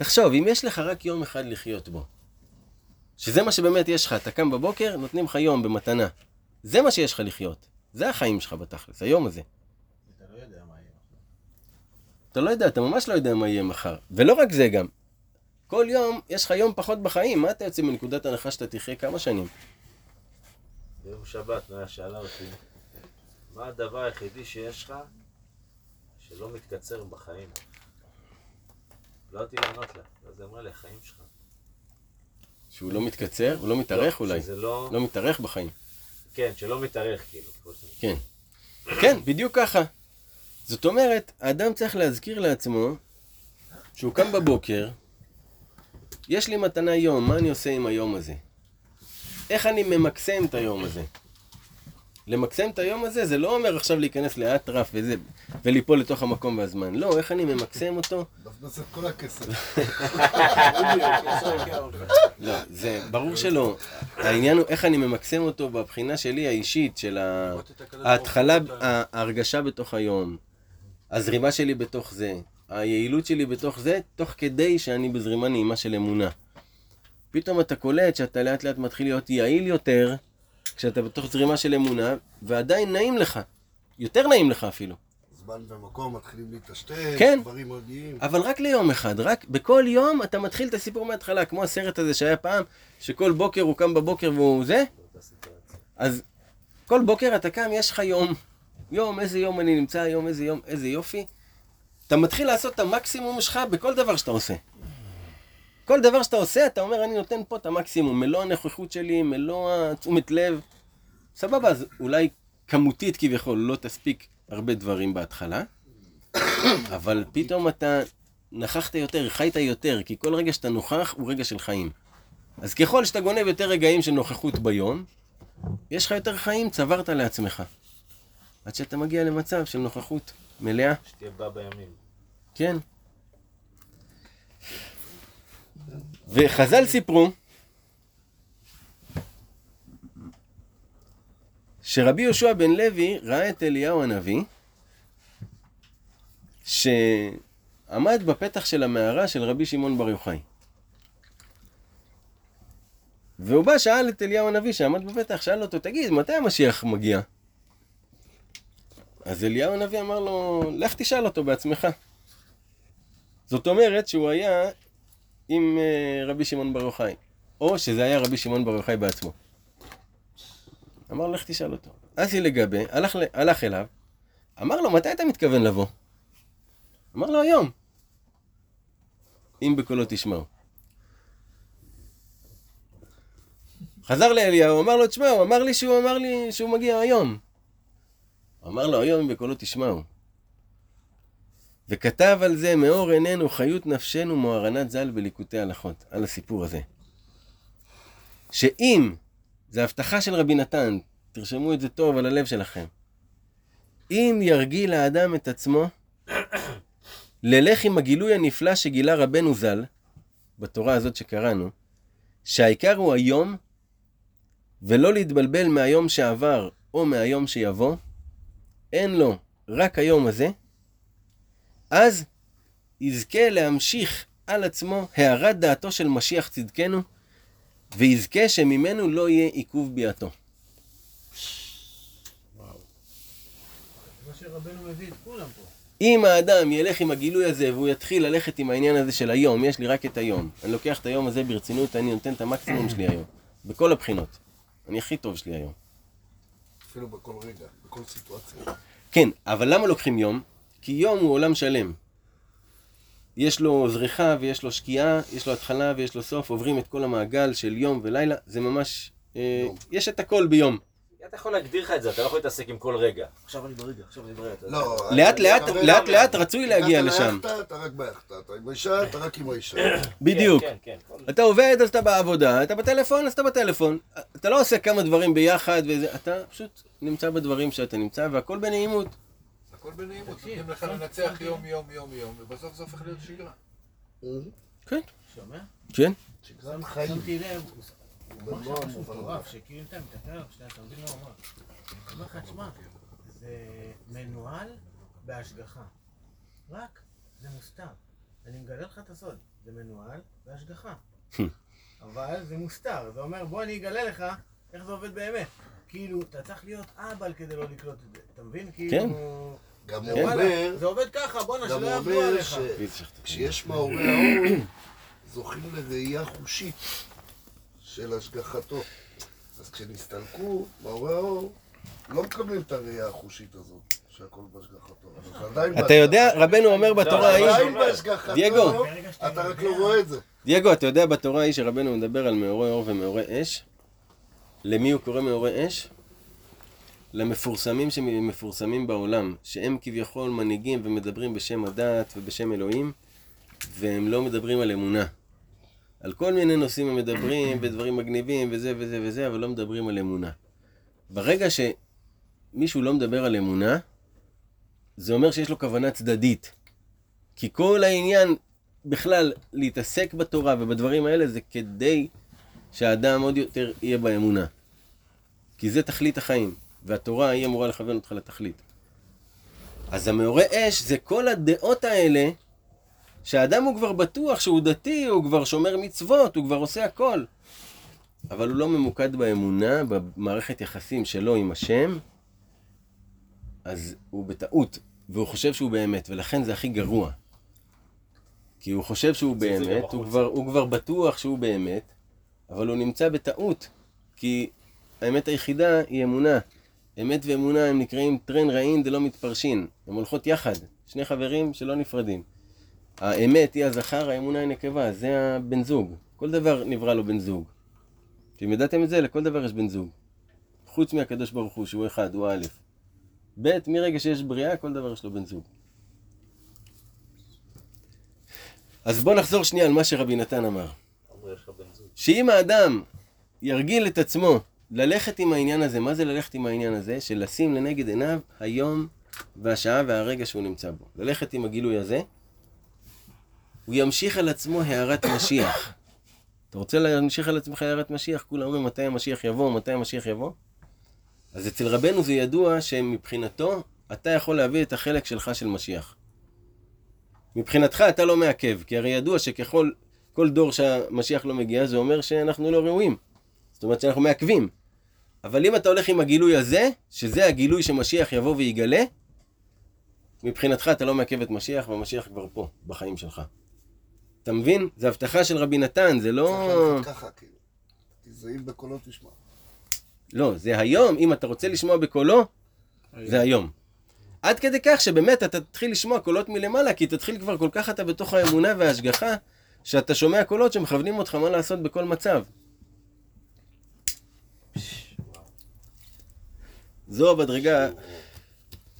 תחשוב, אם יש לך רק יום אחד לחיות בו, שזה מה שבאמת יש לך, אתה קם בבוקר, נותנים לך יום במתנה. זה מה שיש לך לחיות. זה החיים שלך בתכלס, היום הזה. אתה לא יודע מה יהיה. אתה לא יודע, אתה ממש לא יודע מה יהיה מחר. ולא רק זה גם, כל יום יש לך יום פחות בחיים, מה אתה יוצא מנקודת הנחה שאתה תחיה כמה שנים? ביום שבת נויה שאלה אותי, מה הדבר היחידי שיש לך שלא מתקצר בחיים? לא אותי לענות לה, אז היא אמרה לי, החיים שלך. שהוא לא מתקצר? הוא לא מתארך אולי? שזה לא... לא מתארך בחיים. כן, שלא מתארך כאילו. כן. כן, בדיוק ככה. זאת אומרת, האדם צריך להזכיר לעצמו שהוא קם בבוקר, יש לי מתנה יום, מה אני עושה עם היום הזה? איך אני ממקסם את היום הזה? למקסם את היום הזה זה לא אומר עכשיו להיכנס לאטרף וזה, וליפול לתוך המקום והזמן. לא, איך אני ממקסם אותו? לבזבז את כל הכסף. לא, זה ברור שלא. העניין הוא איך אני ממקסם אותו בבחינה שלי האישית, של ההתחלה, ההרגשה בתוך היום, הזרימה שלי בתוך זה, היעילות שלי בתוך זה, תוך כדי שאני בזרימה נעימה של אמונה. פתאום אתה קולט שאתה לאט לאט מתחיל להיות יעיל יותר, כשאתה בתוך זרימה של אמונה, ועדיין נעים לך. יותר נעים לך אפילו. זמן ומקום מתחילים להיטשטש, כן. דברים מגיעים. אבל רק ליום אחד, רק בכל יום אתה מתחיל את הסיפור מההתחלה, כמו הסרט הזה שהיה פעם, שכל בוקר הוא קם בבוקר והוא זה, אז כל בוקר אתה קם, יש לך יום, יום, איזה יום אני נמצא היום, איזה יום, איזה יופי. אתה מתחיל לעשות את המקסימום שלך בכל דבר שאתה עושה. כל דבר שאתה עושה, אתה אומר, אני נותן פה את המקסימום, מלוא הנוכחות שלי, מלוא התשומת לב. סבבה, אז אולי כמותית כביכול לא תספיק הרבה דברים בהתחלה, אבל פתאום אתה נכחת יותר, חיית יותר, כי כל רגע שאתה נוכח הוא רגע של חיים. אז ככל שאתה גונב יותר רגעים של נוכחות ביום, יש לך יותר חיים, צברת לעצמך. עד שאתה מגיע למצב של נוכחות מלאה. שתהיה בא בימים. כן. וחז"ל סיפרו שרבי יהושע בן לוי ראה את אליהו הנביא שעמד בפתח של המערה של רבי שמעון בר יוחאי. והוא בא, שאל את אליהו הנביא שעמד בפתח, שאל אותו, תגיד, מתי המשיח מגיע? אז אליהו הנביא אמר לו, לך תשאל אותו בעצמך. זאת אומרת שהוא היה עם אה, רבי שמעון בר יוחאי, או שזה היה רבי שמעון בר יוחאי בעצמו. אמר לו, לך תשאל אותו. היא לגבי, הלך, הלך אליו, אמר לו, מתי אתה מתכוון לבוא? אמר לו, היום. אם בקולו תשמעו. חזר לאליהו, אמר לו, תשמע, הוא אמר לי שהוא אמר לי שהוא מגיע היום. אמר לו, היום אם בקולו תשמעו. וכתב על זה מאור עינינו, חיות נפשנו, מוהרנת ז"ל בליקוטי הלכות, על הסיפור הזה. שאם, זה הבטחה של רבי נתן, תרשמו את זה טוב על הלב שלכם. אם ירגיל האדם את עצמו, ללך עם הגילוי הנפלא שגילה רבנו ז"ל, בתורה הזאת שקראנו, שהעיקר הוא היום, ולא להתבלבל מהיום שעבר או מהיום שיבוא, אין לו רק היום הזה, אז יזכה להמשיך על עצמו הערת דעתו של משיח צדקנו, ויזכה שממנו לא יהיה עיכוב ביאתו. אם האדם ילך עם הגילוי הזה והוא יתחיל ללכת עם העניין הזה של היום, יש לי רק את היום, אני לוקח את היום הזה ברצינות, אני נותן את המקסימום שלי היום, בכל הבחינות. אני הכי טוב שלי היום. אפילו בכל רגע, בכל סיטואציה. כן, אבל למה לוקחים יום? כי יום הוא עולם שלם. יש לו זריחה ויש לו שקיעה, יש לו התחלה ויש לו סוף, עוברים את כל המעגל של יום ולילה, זה ממש... אה. יש את הכל ביום. אתה יכול להגדיר לך את זה, אתה לא יכול להתעסק עם כל רגע. עכשיו אני ברגע, עכשיו אני ברגע. לא, לאט לאט, לאט לאט רצוי להגיע לשם. אתה רק ביאכטה, אתה עם האישה, אתה רק עם האישה. בדיוק. כן, כן, כן. כל- אתה עובד אז אתה בעבודה, אתה בטלפון אז אתה בטלפון. אתה לא עושה כמה דברים ביחד וזה, אתה פשוט נמצא בדברים שאתה נמצא והכל בנעימות. הכל בנעימות, נותנים לך לנצח יום יום יום יום, ובסוף זה הופך להיות שגרה. כן. שומע? כן. שגרת חיים. שמתי לב, הוא אמר שם משהו. מטורף, שכאילו אתה מסתכל עליו, שנייה, אתה מבין מה הוא אמר? הוא אומר לך, תשמע, זה מנוהל בהשגחה. רק, זה מוסתר. אני מגלה לך את הסוד, זה מנוהל בהשגחה. אבל זה מוסתר, זה אומר, בוא אני אגלה לך איך זה עובד באמת. כאילו, אתה צריך להיות אהבל כדי לא לקלוט את זה. אתה מבין? כאילו... כן. גם זה הוא אומר, זה עובד ככה, בואנה, שלא יעבדו אומר עליך. שכשיש מעורי האור, זוכים לראייה חושית של השגחתו. אז כשנסתלקו, מעורי האור, לא מקבלים את הראייה החושית הזאת, שהכל בהשגחתו. אתה יודע, רבנו אומר בתורה ההיא, עדיין בהשגחתו, דייגו. אתה רק לא רואה את זה. דייגו, אתה יודע בתורה ההיא שרבנו מדבר על מאורי אור ומאורי אש? למי הוא קורא מאורי אש? למפורסמים שמפורסמים בעולם, שהם כביכול מנהיגים ומדברים בשם הדת ובשם אלוהים, והם לא מדברים על אמונה. על כל מיני נושאים הם מדברים, ודברים מגניבים, וזה וזה וזה, אבל לא מדברים על אמונה. ברגע שמישהו לא מדבר על אמונה, זה אומר שיש לו כוונה צדדית. כי כל העניין בכלל להתעסק בתורה ובדברים האלה זה כדי שהאדם עוד יותר יהיה באמונה. כי זה תכלית החיים, והתורה היא אמורה לכוון אותך לתכלית. אז המעורה אש זה כל הדעות האלה שהאדם הוא כבר בטוח שהוא דתי, הוא כבר שומר מצוות, הוא כבר עושה הכל. אבל הוא לא ממוקד באמונה, במערכת יחסים שלו עם השם, אז הוא בטעות, והוא חושב שהוא באמת, ולכן זה הכי גרוע. כי הוא חושב שהוא באמת, הוא. כבר, הוא כבר בטוח שהוא באמת, אבל הוא נמצא בטעות. כי האמת היחידה היא אמונה. אמת ואמונה הם נקראים טרן רעין דלא מתפרשין. הם הולכות יחד, שני חברים שלא נפרדים. האמת היא הזכר, האמונה היא נקבה, זה הבן זוג. כל דבר נברא לו בן זוג. אתם ידעתם את זה? לכל דבר יש בן זוג. חוץ מהקדוש ברוך הוא, שהוא אחד, הוא א'. ב', מרגע שיש בריאה, כל דבר יש לו בן זוג. אז בוא נחזור שנייה על מה שרבי נתן אמר. שאם האדם ירגיל את עצמו ללכת עם העניין הזה, מה זה ללכת עם העניין הזה? של לשים לנגד עיניו היום והשעה והרגע שהוא נמצא בו. ללכת עם הגילוי הזה, הוא ימשיך על עצמו הערת משיח. אתה רוצה להמשיך על עצמך הערת משיח? כולם אומרים מתי המשיח יבוא, מתי המשיח יבוא? אז אצל רבנו זה ידוע שמבחינתו, אתה יכול להביא את החלק שלך של משיח. מבחינתך אתה לא מעכב, כי הרי ידוע שככל כל דור שהמשיח לא מגיע, זה אומר שאנחנו לא ראויים. זאת אומרת שאנחנו מעכבים. אבל אם אתה הולך עם הגילוי הזה, שזה הגילוי שמשיח יבוא ויגלה, מבחינתך אתה לא מעכב את משיח, והמשיח כבר פה, בחיים שלך. אתה מבין? זה הבטחה של רבי נתן, זה לא... צריך ללכת ככה, כאילו. תזעים בקולו תשמע. לא, זה היום, אם אתה רוצה לשמוע בקולו, זה היום. עד כדי כך שבאמת אתה תתחיל לשמוע קולות מלמעלה, כי תתחיל כבר כל כך אתה בתוך האמונה וההשגחה, שאתה שומע קולות שמכוונים אותך מה לעשות בכל מצב. זו המדרגה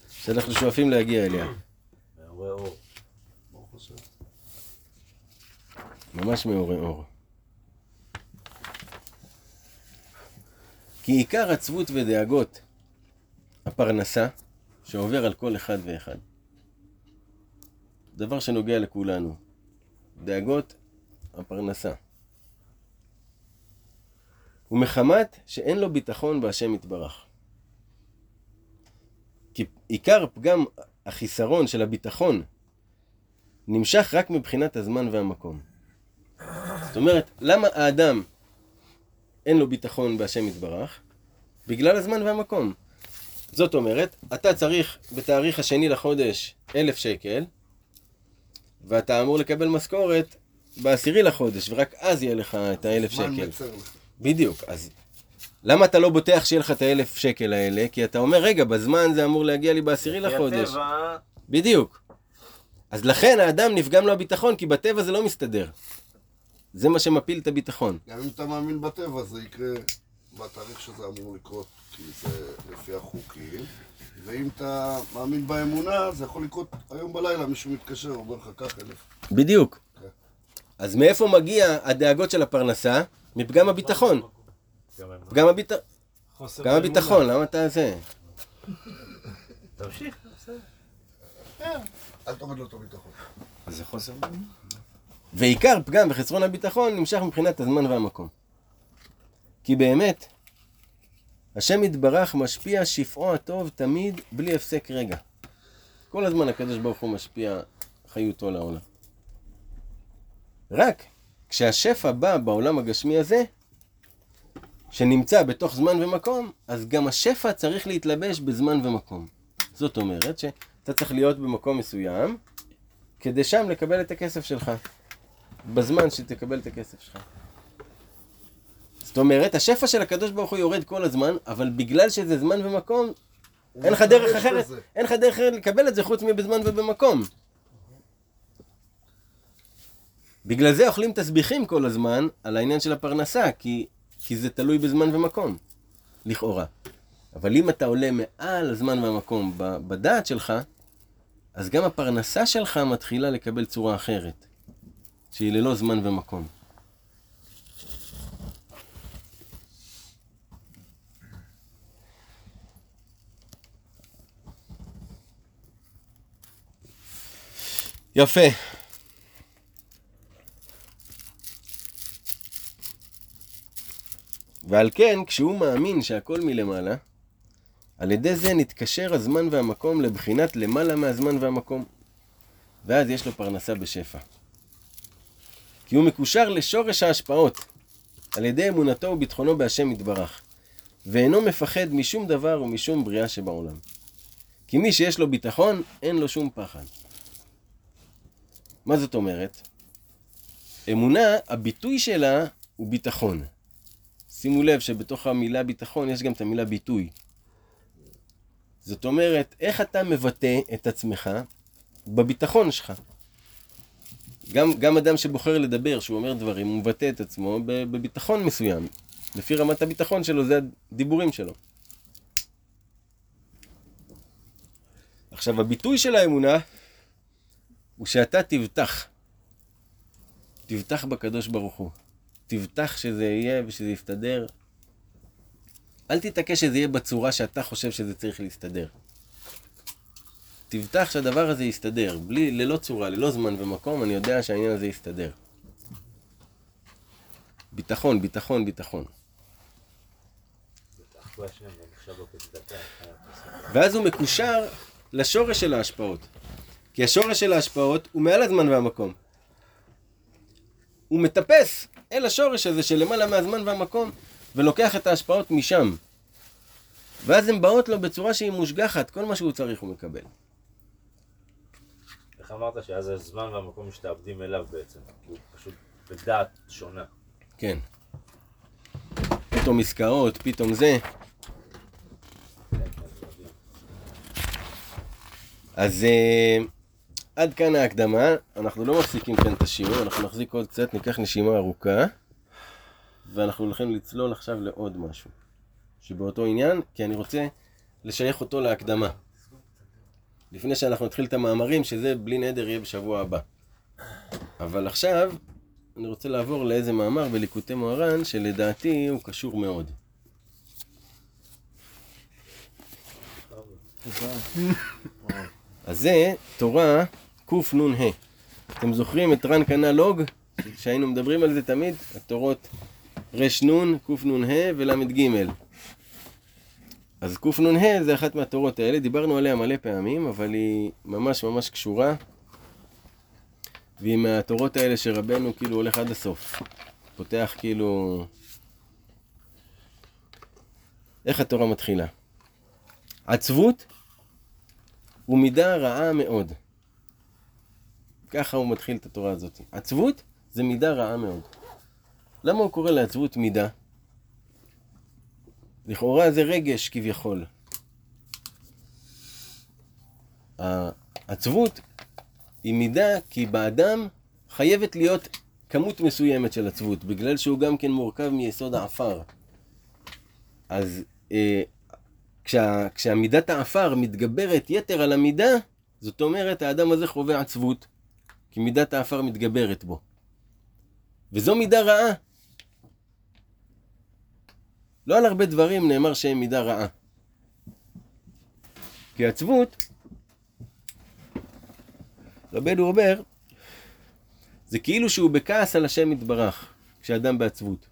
שאנחנו שואפים להגיע אליה. ממש מעורר אור. כי עיקר עצבות ודאגות הפרנסה שעובר על כל אחד ואחד. דבר שנוגע לכולנו. דאגות הפרנסה. ומחמת שאין לו ביטחון בהשם יתברך. כי עיקר פגם החיסרון של הביטחון נמשך רק מבחינת הזמן והמקום. זאת אומרת, למה האדם אין לו ביטחון בהשם יתברך? בגלל הזמן והמקום. זאת אומרת, אתה צריך בתאריך השני לחודש אלף שקל, ואתה אמור לקבל משכורת בעשירי לחודש, ורק אז יהיה לך את האלף שקל. מצר. בדיוק, אז למה אתה לא בוטח שיהיה לך את האלף שקל האלה? כי אתה אומר, רגע, בזמן זה אמור להגיע לי בעשירי לחודש. הטבע, בדיוק. אז לכן האדם נפגם לו הביטחון, כי בטבע זה לא מסתדר. זה מה שמפיל את הביטחון. גם אם אתה מאמין בטבע, זה יקרה בתאריך שזה אמור לקרות, כי זה לפי החוקים, ואם אתה מאמין באמונה, זה יכול לקרות היום בלילה, מישהו מתקשר, אומר לך קח אלף. בדיוק. כן. אז מאיפה מגיע הדאגות של הפרנסה? מפגם הביטחון. גם הם- פגם הביט- חוסר פגם באמונה. הביטחון, למה אתה זה? תמשיך, בסדר. אל תוריד לו את הביטחון. זה חוסר באמונה. ועיקר פגם וחסרון הביטחון נמשך מבחינת הזמן והמקום. כי באמת, השם יתברך משפיע שפעו הטוב תמיד בלי הפסק רגע. כל הזמן הקדוש ברוך הוא משפיע חיותו לעולם. רק כשהשפע בא בעולם הגשמי הזה, שנמצא בתוך זמן ומקום, אז גם השפע צריך להתלבש בזמן ומקום. זאת אומרת שאתה צריך להיות במקום מסוים, כדי שם לקבל את הכסף שלך. בזמן שתקבל את הכסף שלך. זאת אומרת, השפע של הקדוש ברוך הוא יורד כל הזמן, אבל בגלל שזה זמן ומקום, אין לך דרך אחרת, בזה. אין לך דרך אחרת לקבל את זה חוץ מבזמן ובמקום. בגלל זה אוכלים תסביכים כל הזמן על העניין של הפרנסה, כי, כי זה תלוי בזמן ומקום, לכאורה. אבל אם אתה עולה מעל הזמן והמקום בדעת שלך, אז גם הפרנסה שלך מתחילה לקבל צורה אחרת, שהיא ללא זמן ומקום. יפה. ועל כן, כשהוא מאמין שהכל מלמעלה, על ידי זה נתקשר הזמן והמקום לבחינת למעלה מהזמן והמקום. ואז יש לו פרנסה בשפע. כי הוא מקושר לשורש ההשפעות, על ידי אמונתו וביטחונו בהשם יתברך, ואינו מפחד משום דבר ומשום בריאה שבעולם. כי מי שיש לו ביטחון, אין לו שום פחד. מה זאת אומרת? אמונה, הביטוי שלה הוא ביטחון. שימו לב שבתוך המילה ביטחון יש גם את המילה ביטוי. זאת אומרת, איך אתה מבטא את עצמך בביטחון שלך. גם, גם אדם שבוחר לדבר, שהוא אומר דברים, הוא מבטא את עצמו בביטחון מסוים. לפי רמת הביטחון שלו, זה הדיבורים שלו. עכשיו, הביטוי של האמונה הוא שאתה תבטח. תבטח בקדוש ברוך הוא. תבטח שזה יהיה ושזה יסתדר. אל תתעקש שזה יהיה בצורה שאתה חושב שזה צריך להסתדר. תבטח שהדבר הזה יסתדר, בלי, ללא צורה, ללא זמן ומקום, אני יודע שהעניין הזה יסתדר. ביטחון, ביטחון, ביטחון. ואז הוא מקושר לשורש של ההשפעות. כי השורש של ההשפעות הוא מעל הזמן והמקום. הוא מטפס אל השורש הזה של למעלה מהזמן והמקום, ולוקח את ההשפעות משם. ואז הן באות לו בצורה שהיא מושגחת, כל מה שהוא צריך הוא מקבל. איך אמרת שאז הזמן והמקום משתעבדים אליו בעצם, הוא פשוט בדעת שונה. כן. פתאום עסקאות, פתאום זה. אז אה, עד כאן ההקדמה, אנחנו לא מפסיקים כאן את השיעור, אנחנו נחזיק עוד קצת, ניקח נשימה ארוכה, ואנחנו הולכים לצלול עכשיו לעוד משהו, שבאותו עניין, כי אני רוצה לשייך אותו להקדמה. לפני שאנחנו נתחיל את המאמרים, שזה בלי נדר יהיה בשבוע הבא. אבל עכשיו, אני רוצה לעבור לאיזה מאמר בליקוטי מוהר"ן, שלדעתי הוא קשור מאוד. אז זה תורה קנ"ה. אתם זוכרים את רן קנה לוג, שהיינו מדברים על זה תמיד? התורות רנ, קנ"ה ול"ג. אז קנ"ה זה אחת מהתורות האלה, דיברנו עליה מלא פעמים, אבל היא ממש ממש קשורה. והיא מהתורות האלה שרבנו כאילו הולך עד הסוף. פותח כאילו... איך התורה מתחילה? עצבות ומידה רעה מאוד. ככה הוא מתחיל את התורה הזאת. עצבות זה מידה רעה מאוד. למה הוא קורא לעצבות מידה? לכאורה זה רגש כביכול. העצבות היא מידה כי באדם חייבת להיות כמות מסוימת של עצבות, בגלל שהוא גם כן מורכב מיסוד העפר. אז אה, כשה, כשהמידת העפר מתגברת יתר על המידה, זאת אומרת, האדם הזה חווה עצבות, כי מידת העפר מתגברת בו. וזו מידה רעה. לא על הרבה דברים נאמר שהם מידה רעה. כי עצבות, רבנו אומר, זה כאילו שהוא בכעס על השם יתברך, כשאדם בעצבות.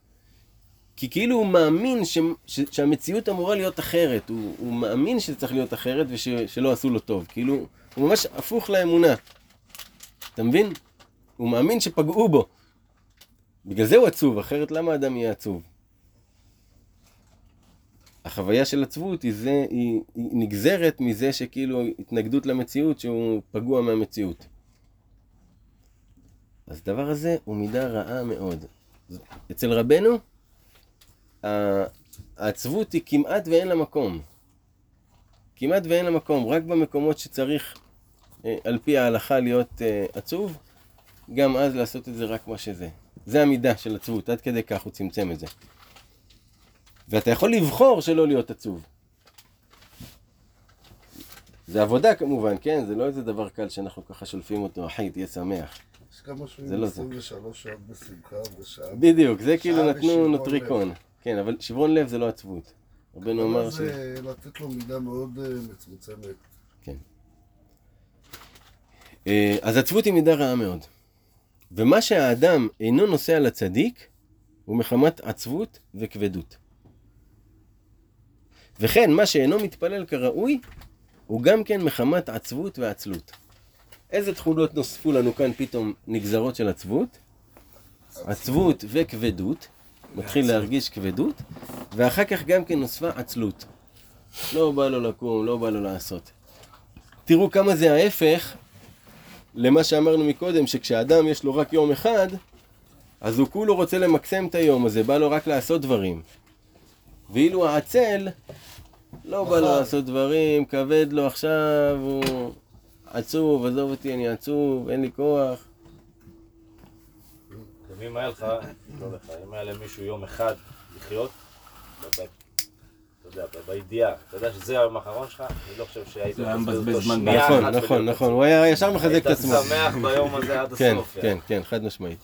כי כאילו הוא מאמין ש, ש, שהמציאות אמורה להיות אחרת, הוא, הוא מאמין שזה צריך להיות אחרת ושלא עשו לו טוב. כאילו, הוא ממש הפוך לאמונה. אתה מבין? הוא מאמין שפגעו בו. בגלל זה הוא עצוב, אחרת למה אדם יהיה עצוב? החוויה של עצבות היא, זה, היא, היא נגזרת מזה שכאילו התנגדות למציאות שהוא פגוע מהמציאות. אז הדבר הזה הוא מידה רעה מאוד. אצל רבנו, העצבות היא כמעט ואין לה מקום. כמעט ואין לה מקום, רק במקומות שצריך על פי ההלכה להיות אה, עצוב, גם אז לעשות את זה רק מה שזה. זה המידה של עצבות, עד כדי כך הוא צמצם את זה. ואתה יכול לבחור שלא להיות עצוב. זה עבודה כמובן, כן? זה לא איזה דבר קל שאנחנו ככה שולפים אותו, אחי, תהיה שמח. יש כמה שונים 23 שעות בשמחה ושעה. בדיוק, זה כאילו נתנו נוטריקון. כן, אבל שברון לב זה לא עצבות. רבנו אמר ש... זה לתת לו מידה מאוד אה, מצומצמת. אה, אז עצבות היא מידה רעה מאוד. ומה שהאדם אינו נושא על הצדיק, הוא מחמת עצבות וכבדות. וכן, מה שאינו מתפלל כראוי, הוא גם כן מחמת עצבות ועצלות. איזה תכונות נוספו לנו כאן פתאום נגזרות של עצבות? עצבות וכבדות, מתחיל להרגיש כבדות, ואחר כך גם כן נוספה עצלות. לא בא לו לקום, לא בא לו לעשות. תראו כמה זה ההפך למה שאמרנו מקודם, שכשאדם יש לו רק יום אחד, אז הוא כולו רוצה למקסם את היום הזה, בא לו רק לעשות דברים. ואילו העצל, לא בא לו לעשות דברים, כבד לו עכשיו, הוא עצוב, עזוב אותי, אני עצוב, אין לי כוח. אם היה לך, לא לך, אם היה למישהו יום אחד לחיות, אתה יודע, ב- בידיעה, אתה יודע שזה היום האחרון שלך, אני לא חושב שהיית מבזבז אותו שנייה נכון, אחת נכון, נכון, עצוב. הוא היה ישר מחזק את היית עצמו. שמח ביום הזה עד כן, הסוף. כן, כן, חד משמעית.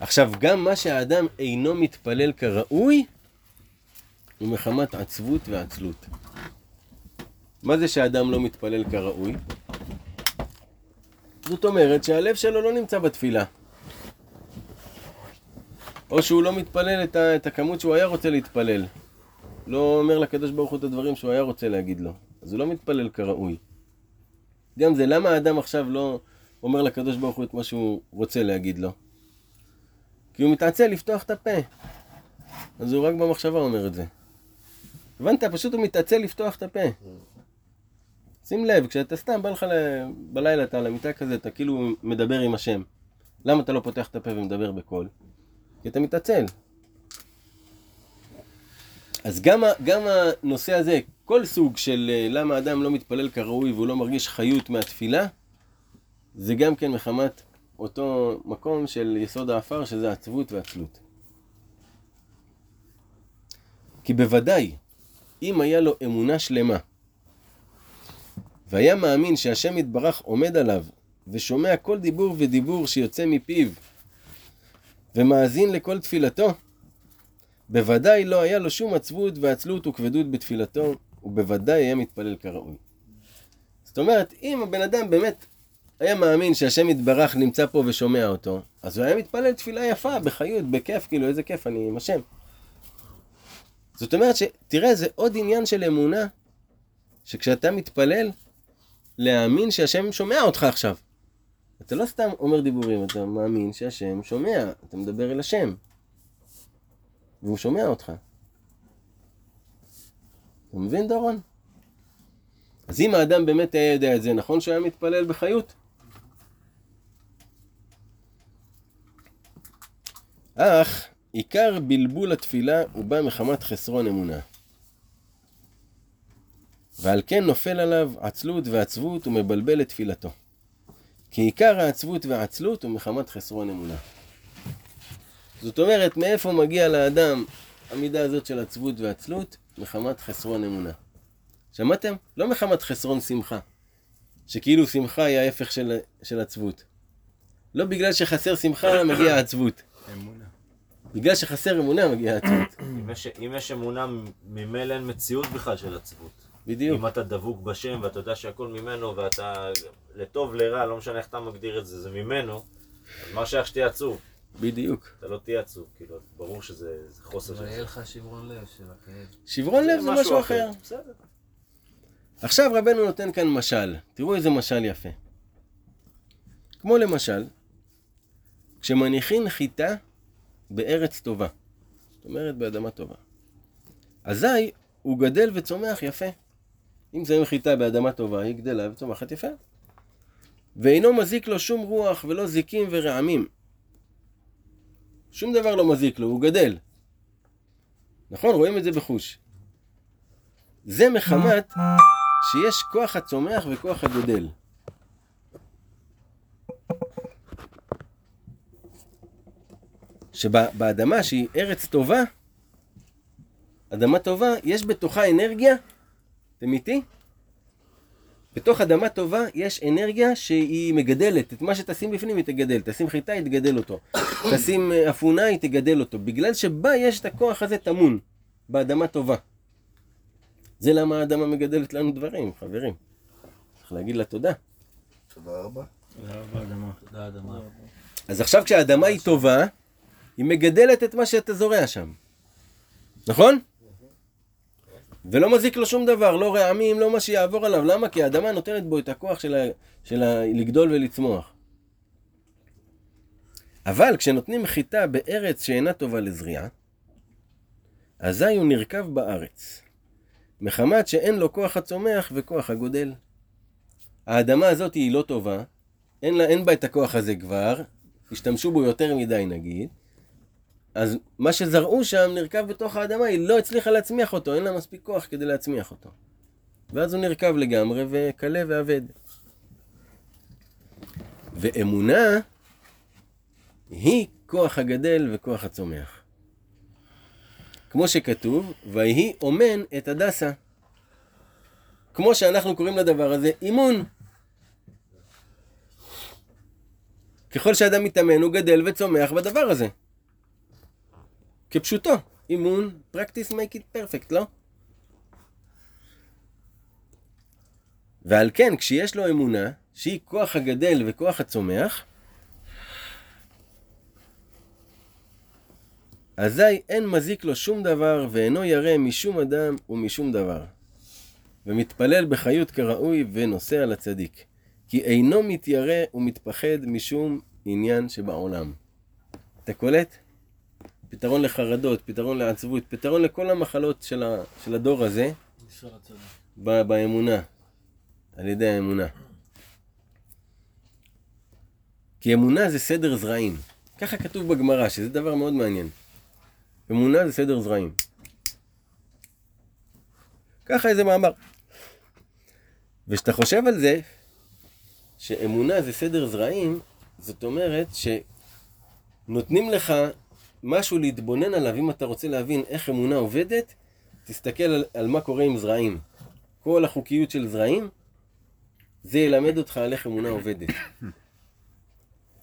עכשיו, גם מה שהאדם אינו מתפלל כראוי, הוא מחמת עצבות ועצלות. מה זה שהאדם לא מתפלל כראוי? זאת אומרת שהלב שלו לא נמצא בתפילה. או שהוא לא מתפלל את, ה, את הכמות שהוא היה רוצה להתפלל. לא אומר לקדוש ברוך הוא את הדברים שהוא היה רוצה להגיד לו. אז הוא לא מתפלל כראוי. גם זה, למה האדם עכשיו לא אומר לקדוש ברוך הוא את מה שהוא רוצה להגיד לו? כי הוא מתעצל לפתוח את הפה. אז הוא רק במחשבה אומר את זה. הבנת? פשוט הוא מתעצל לפתוח את הפה. שים לב, כשאתה סתם בא לך ל... בלילה, אתה על המיטה כזה, אתה כאילו מדבר עם השם. למה אתה לא פותח את הפה ומדבר בקול? כי אתה מתעצל. אז גם, גם הנושא הזה, כל סוג של אה, למה האדם לא מתפלל כראוי והוא לא מרגיש חיות מהתפילה, זה גם כן מחמת אותו מקום של יסוד האפר, שזה עצבות ועצלות. כי בוודאי, אם היה לו אמונה שלמה, והיה מאמין שהשם יתברך עומד עליו, ושומע כל דיבור ודיבור שיוצא מפיו, ומאזין לכל תפילתו, בוודאי לא היה לו שום עצבות ועצלות וכבדות בתפילתו, ובוודאי היה מתפלל כראוי. זאת אומרת, אם הבן אדם באמת היה מאמין שהשם יתברך נמצא פה ושומע אותו, אז הוא היה מתפלל תפילה יפה, בחיות, בכיף, כאילו איזה כיף, אני עם השם. זאת אומרת שתראה, זה עוד עניין של אמונה, שכשאתה מתפלל, להאמין שהשם שומע אותך עכשיו. אתה לא סתם אומר דיבורים, אתה מאמין שהשם שומע, אתה מדבר אל השם. והוא שומע אותך. אתה מבין, דורון? אז אם האדם באמת היה יודע את זה, נכון שהוא היה מתפלל בחיות? אך עיקר בלבול התפילה הוא בא מחמת חסרון אמונה. ועל כן נופל עליו עצלות ועצבות ומבלבל את תפילתו. כי עיקר העצבות והעצלות הוא מחמת חסרון אמונה. זאת אומרת, מאיפה מגיע לאדם המידה הזאת של עצבות ועצלות מחמת חסרון אמונה. שמעתם? לא מחמת חסרון שמחה. שכאילו שמחה היא ההפך של, של עצבות. לא בגלל שחסר שמחה מגיע עצבות. אמונה. בגלל שחסר אמונה מגיעה עצבות. אם יש- אם יש אמונה, ממילא אין מציאות בכלל של עצבות. בדיוק. אם אתה דבוק בשם ואתה יודע שהכל ממנו ואתה לטוב לרע, לא משנה איך אתה מגדיר את זה, זה ממנו, אז מה שייך שתהיה עצוב? בדיוק. אתה לא תהיה עצוב, כאילו, ברור שזה זה חוסר אבל של יהיה לך שברון לב של הכאב. שברון לב זה משהו אחר. בסדר. עכשיו רבנו נותן כאן משל. תראו איזה משל יפה. כמו למשל, כשמניחין חיטה בארץ טובה, זאת אומרת באדמה טובה, אזי הוא גדל וצומח יפה. אם שמים חיטה באדמה טובה, היא גדלה וצומחת יפה. ואינו מזיק לו שום רוח ולא זיקים ורעמים. שום דבר לא מזיק לו, הוא גדל. נכון? רואים את זה בחוש. זה מחמת שיש כוח הצומח וכוח הגדל. שבאדמה שהיא ארץ טובה, אדמה טובה, יש בתוכה אנרגיה, אתם איתי? בתוך אדמה טובה יש אנרגיה שהיא מגדלת, את מה שתשים בפנים היא תגדל, תשים חיטה היא תגדל אותו, תשים אה, אפונה היא תגדל אותו, בגלל שבה יש את הכוח הזה טמון, באדמה טובה. זה למה האדמה מגדלת לנו דברים, חברים. צריך להגיד לה תודה. תודה רבה. תודה רבה, אדמה. תודה אדמה. אז עכשיו כשהאדמה היא טובה, היא מגדלת את מה שאתה זורע שם. נכון? ולא מזיק לו שום דבר, לא רעמים, לא מה שיעבור עליו. למה? כי האדמה נותנת בו את הכוח של, ה... של ה... לגדול ולצמוח. אבל כשנותנים חיטה בארץ שאינה טובה לזריעה, אזי הוא נרקב בארץ, מחמת שאין לו כוח הצומח וכוח הגודל. האדמה הזאת היא לא טובה, אין, לה, אין בה את הכוח הזה כבר, השתמשו בו יותר מדי נגיד, אז מה שזרעו שם נרקב בתוך האדמה, היא לא הצליחה להצמיח אותו, אין לה מספיק כוח כדי להצמיח אותו. ואז הוא נרקב לגמרי וקלה ואבד. ואמונה היא כוח הגדל וכוח הצומח. כמו שכתוב, ויהי אומן את הדסה. כמו שאנחנו קוראים לדבר הזה אימון. ככל שאדם מתאמן הוא גדל וצומח בדבר הזה. כפשוטו, אימון, practice make it perfect, לא? ועל כן, כשיש לו אמונה, שהיא כוח הגדל וכוח הצומח, אזי אין מזיק לו שום דבר, ואינו ירא משום אדם ומשום דבר. ומתפלל בחיות כראוי ונוסע לצדיק. כי אינו מתיירא ומתפחד משום עניין שבעולם. אתה קולט? פתרון לחרדות, פתרון לעצבות, פתרון לכל המחלות של, ה, של הדור הזה, ב, באמונה, על ידי האמונה. כי אמונה זה סדר זרעים. ככה כתוב בגמרא, שזה דבר מאוד מעניין. אמונה זה סדר זרעים. ככה איזה מאמר. וכשאתה חושב על זה, שאמונה זה סדר זרעים, זאת אומרת שנותנים לך משהו להתבונן עליו, אם אתה רוצה להבין איך אמונה עובדת, תסתכל על, על מה קורה עם זרעים. כל החוקיות של זרעים, זה ילמד אותך על איך אמונה עובדת.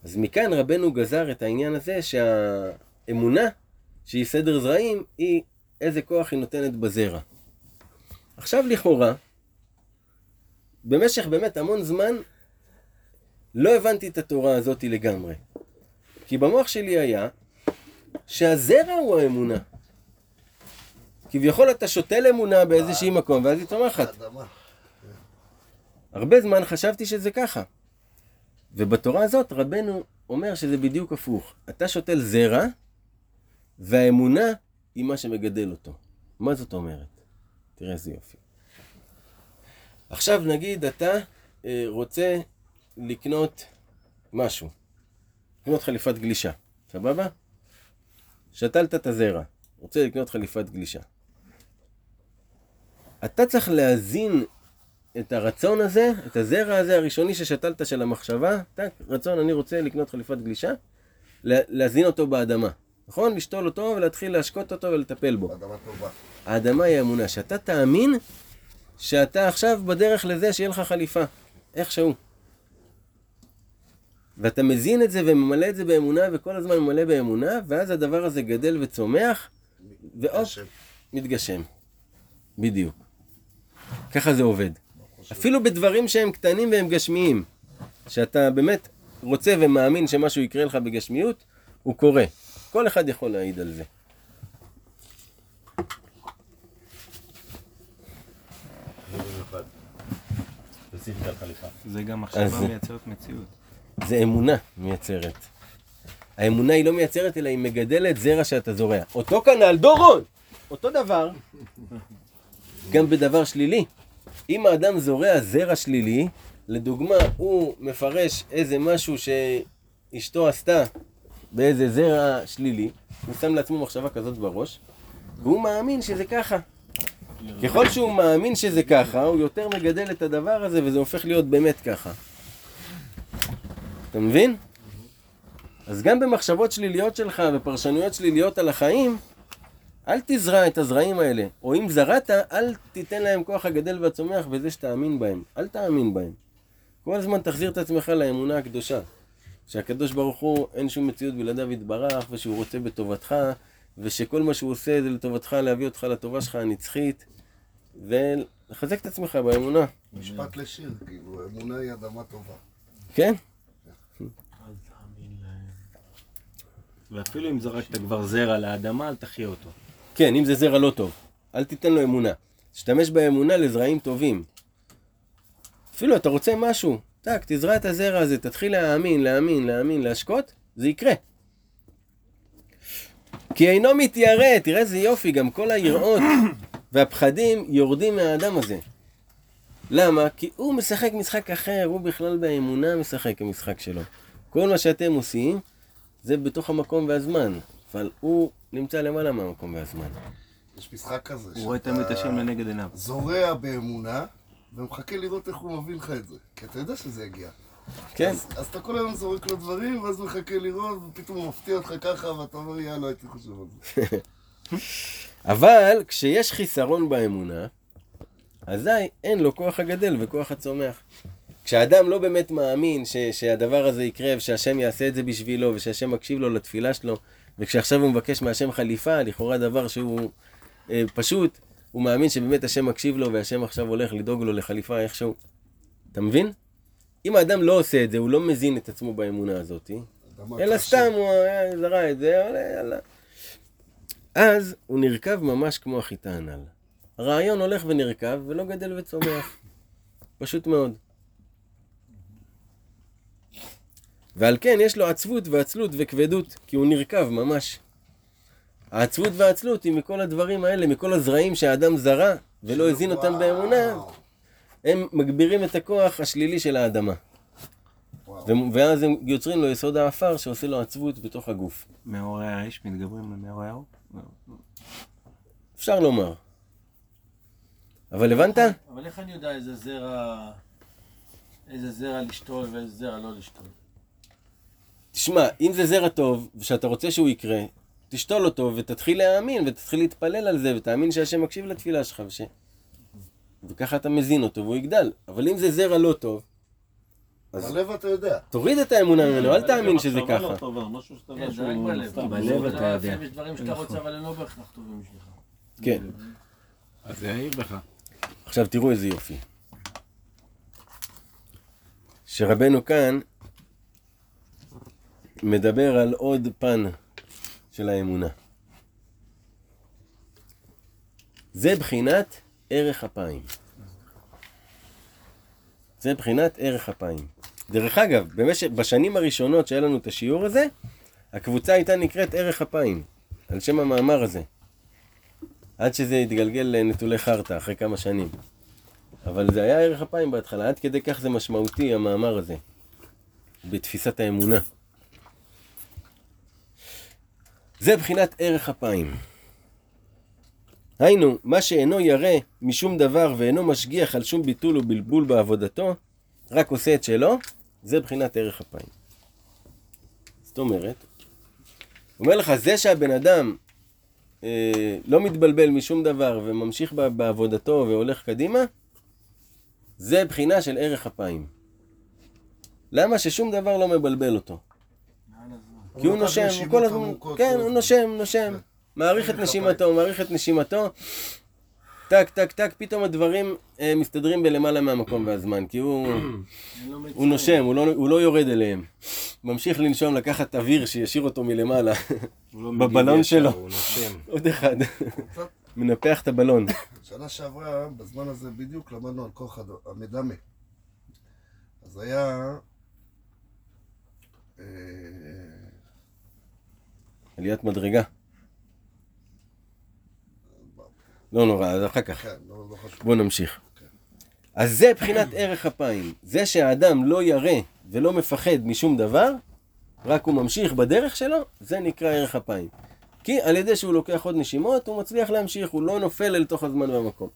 אז מכאן רבנו גזר את העניין הזה שהאמונה, שהיא סדר זרעים, היא איזה כוח היא נותנת בזרע. עכשיו לכאורה, במשך באמת המון זמן, לא הבנתי את התורה הזאת לגמרי. כי במוח שלי היה שהזרע הוא האמונה. כביכול אתה שותל אמונה באיזשהי מקום, ואז היא צומחת. הרבה זמן חשבתי שזה ככה. ובתורה הזאת רבנו אומר שזה בדיוק הפוך. אתה שותל זרע, והאמונה היא מה שמגדל אותו. מה זאת אומרת? תראה איזה יופי. עכשיו נגיד אתה אה, רוצה לקנות משהו. לקנות חליפת גלישה, סבבה? שתלת את הזרע, רוצה לקנות חליפת גלישה. אתה צריך להזין את הרצון הזה, את הזרע הזה הראשוני ששתלת של המחשבה, טק, רצון, אני רוצה לקנות חליפת גלישה, לה- להזין אותו באדמה. נכון? לשתול אותו ולהתחיל להשקות אותו ולטפל בו. אדמה טובה. האדמה היא האמונה, שאתה תאמין שאתה עכשיו בדרך לזה שיהיה לך חליפה, איכשהו. ואתה מזין את זה וממלא את זה באמונה, וכל הזמן ממלא באמונה, ואז הדבר הזה גדל וצומח, השם. מתגשם. בדיוק. ככה זה עובד. אפילו בדברים שהם קטנים והם גשמיים, שאתה באמת רוצה ומאמין שמשהו יקרה לך בגשמיות, הוא קורה. כל אחד יכול להעיד על זה. זה גם מחשבה מייצרת מציאות. זה אמונה מייצרת. האמונה היא לא מייצרת, אלא היא מגדלת זרע שאתה זורע. אותו כנ"ל דורון! אותו דבר, גם בדבר שלילי. אם האדם זורע זרע שלילי, לדוגמה, הוא מפרש איזה משהו שאשתו עשתה באיזה זרע שלילי, הוא שם לעצמו מחשבה כזאת בראש, והוא מאמין שזה ככה. ככל שהוא מאמין שזה ככה, הוא יותר מגדל את הדבר הזה, וזה הופך להיות באמת ככה. אתה מבין? אז גם במחשבות שליליות שלך ופרשנויות שליליות על החיים, אל תזרע את הזרעים האלה. או אם זרעת, אל תיתן להם כוח הגדל והצומח בזה שתאמין בהם. אל תאמין בהם. כל הזמן תחזיר את עצמך לאמונה הקדושה. שהקדוש ברוך הוא, אין שום מציאות בלעדיו יתברך, ושהוא רוצה בטובתך, ושכל מה שהוא עושה זה לטובתך, להביא אותך לטובה שלך הנצחית, ולחזק את עצמך באמונה. משפט לשיר, כאילו, אמונה היא אדמה טובה. כן? ואפילו אם זרקת כבר זרע לאדמה, אל תחיה אותו. כן, אם זה זרע לא טוב, אל תיתן לו אמונה. תשתמש באמונה לזרעים טובים. אפילו אתה רוצה משהו, טק, תזרע את הזרע הזה, תתחיל להאמין, להאמין, להאמין, להשקות, זה יקרה. כי אינו מתיירא, תראה איזה יופי, גם כל היראות והפחדים יורדים מהאדם הזה. למה? כי הוא משחק משחק אחר, הוא בכלל באמונה משחק המשחק שלו. כל מה שאתם עושים, זה בתוך המקום והזמן, אבל הוא נמצא למעלה מהמקום והזמן. יש משחק כזה, הוא רואה תמיד את השם לנגד עיניו. זורע באמונה, ומחכה לראות איך הוא מביא לך את זה. כי אתה יודע שזה יגיע. כן? אז, אז אתה כל היום זורק לו דברים, ואז מחכה לראות, ופתאום הוא מפתיע אותך ככה, ואתה אומר, יאללה, הייתי חושב על זה. אבל כשיש חיסרון באמונה, אזי אין לו כוח הגדל וכוח הצומח. כשאדם לא באמת מאמין ש, שהדבר הזה יקרה ושהשם יעשה את זה בשבילו ושהשם מקשיב לו לתפילה שלו וכשעכשיו הוא מבקש מהשם חליפה, לכאורה דבר שהוא אה, פשוט, הוא מאמין שבאמת השם מקשיב לו והשם עכשיו הולך לדאוג לו לחליפה איכשהו. אתה מבין? אם האדם לא עושה את זה, הוא לא מזין את עצמו באמונה הזאת, אלא. סתם הוא היה זרע את זה, אבל יאללה. אז הוא נרקב ממש כמו החיטה הנ"ל. הרעיון הולך ונרקב ולא גדל וצומח. פשוט מאוד. ועל כן יש לו עצבות ועצלות וכבדות, כי הוא נרקב ממש. העצבות והעצלות היא מכל הדברים האלה, מכל הזרעים שהאדם זרע ולא הזין אותם באמונה, הם מגבירים את הכוח השלילי של האדמה. וואו. ואז הם יוצרים לו יסוד העפר שעושה לו עצבות בתוך הגוף. מאורי האש מתגברים על מאורי האור? אפשר לומר. אבל הבנת? אבל איך אני יודע איזה זרע, איזה זרע לשתול ואיזה זרע לא לשתול? תשמע, אם זה זרע טוב, ושאתה רוצה שהוא יקרה, תשתול אותו ותתחיל להאמין ותתחיל להתפלל על זה ותאמין שהשם מקשיב לתפילה שלך וש... וככה אתה מזין אותו והוא יגדל. אבל אם זה זרע לא טוב, אז בלב אתה יודע. תוריד את האמונה ממנו, אל תאמין שזה ככה. לא שאתה כן, שהוא בלב. אתה יודע. יש דברים שאתה רוצה, אבל הם לא בהכרח טובים בשבילך. כן. אז זה יעיר בך. עכשיו תראו איזה יופי. שרבנו כאן מדבר על עוד פן של האמונה. זה בחינת ערך אפיים. זה בחינת ערך אפיים. דרך אגב, במשך, בשנים הראשונות שהיה לנו את השיעור הזה, הקבוצה הייתה נקראת ערך אפיים, על שם המאמר הזה. עד שזה התגלגל לנטולי חרטא אחרי כמה שנים. אבל זה היה ערך אפיים בהתחלה, עד כדי כך זה משמעותי המאמר הזה, בתפיסת האמונה. זה בחינת ערך אפיים. היינו, מה שאינו ירא משום דבר ואינו משגיח על שום ביטול ובלבול בעבודתו, רק עושה את שלו, זה בחינת ערך אפיים. זאת אומרת, אומר לך, זה שהבן אדם אה, לא מתבלבל משום דבר וממשיך בעבודתו והולך קדימה, זה בחינה של ערך אפיים. למה? ששום דבר לא מבלבל אותו. כי הוא נושם, הוא כל הזמן, כן, הוא. נושם, נושם, מעריך את נשימתו, מעריך את נשימתו, טק, טק, טק, פתאום הדברים אה, מסתדרים בלמעלה מהמקום והזמן, כי הוא, הוא נושם, הוא לא, הוא לא יורד אליהם. ממשיך לנשום, לקחת אוויר שישאיר אותו מלמעלה. לא בבלון שלו. הוא נושם. עוד אחד, מנפח את הבלון. שנה שעברה, בזמן הזה בדיוק למדנו על כוח המדמה. אז היה... אה, עליית מדרגה. לא נורא, אז אחר כך. כן, לא לא. בואו נמשיך. אז זה בחינת ערך אפיים. זה שהאדם לא ירא ולא מפחד משום דבר, רק הוא ממשיך בדרך שלו, זה נקרא ערך אפיים. כי על ידי שהוא לוקח עוד נשימות, הוא מצליח להמשיך, הוא לא נופל אל תוך הזמן והמקום.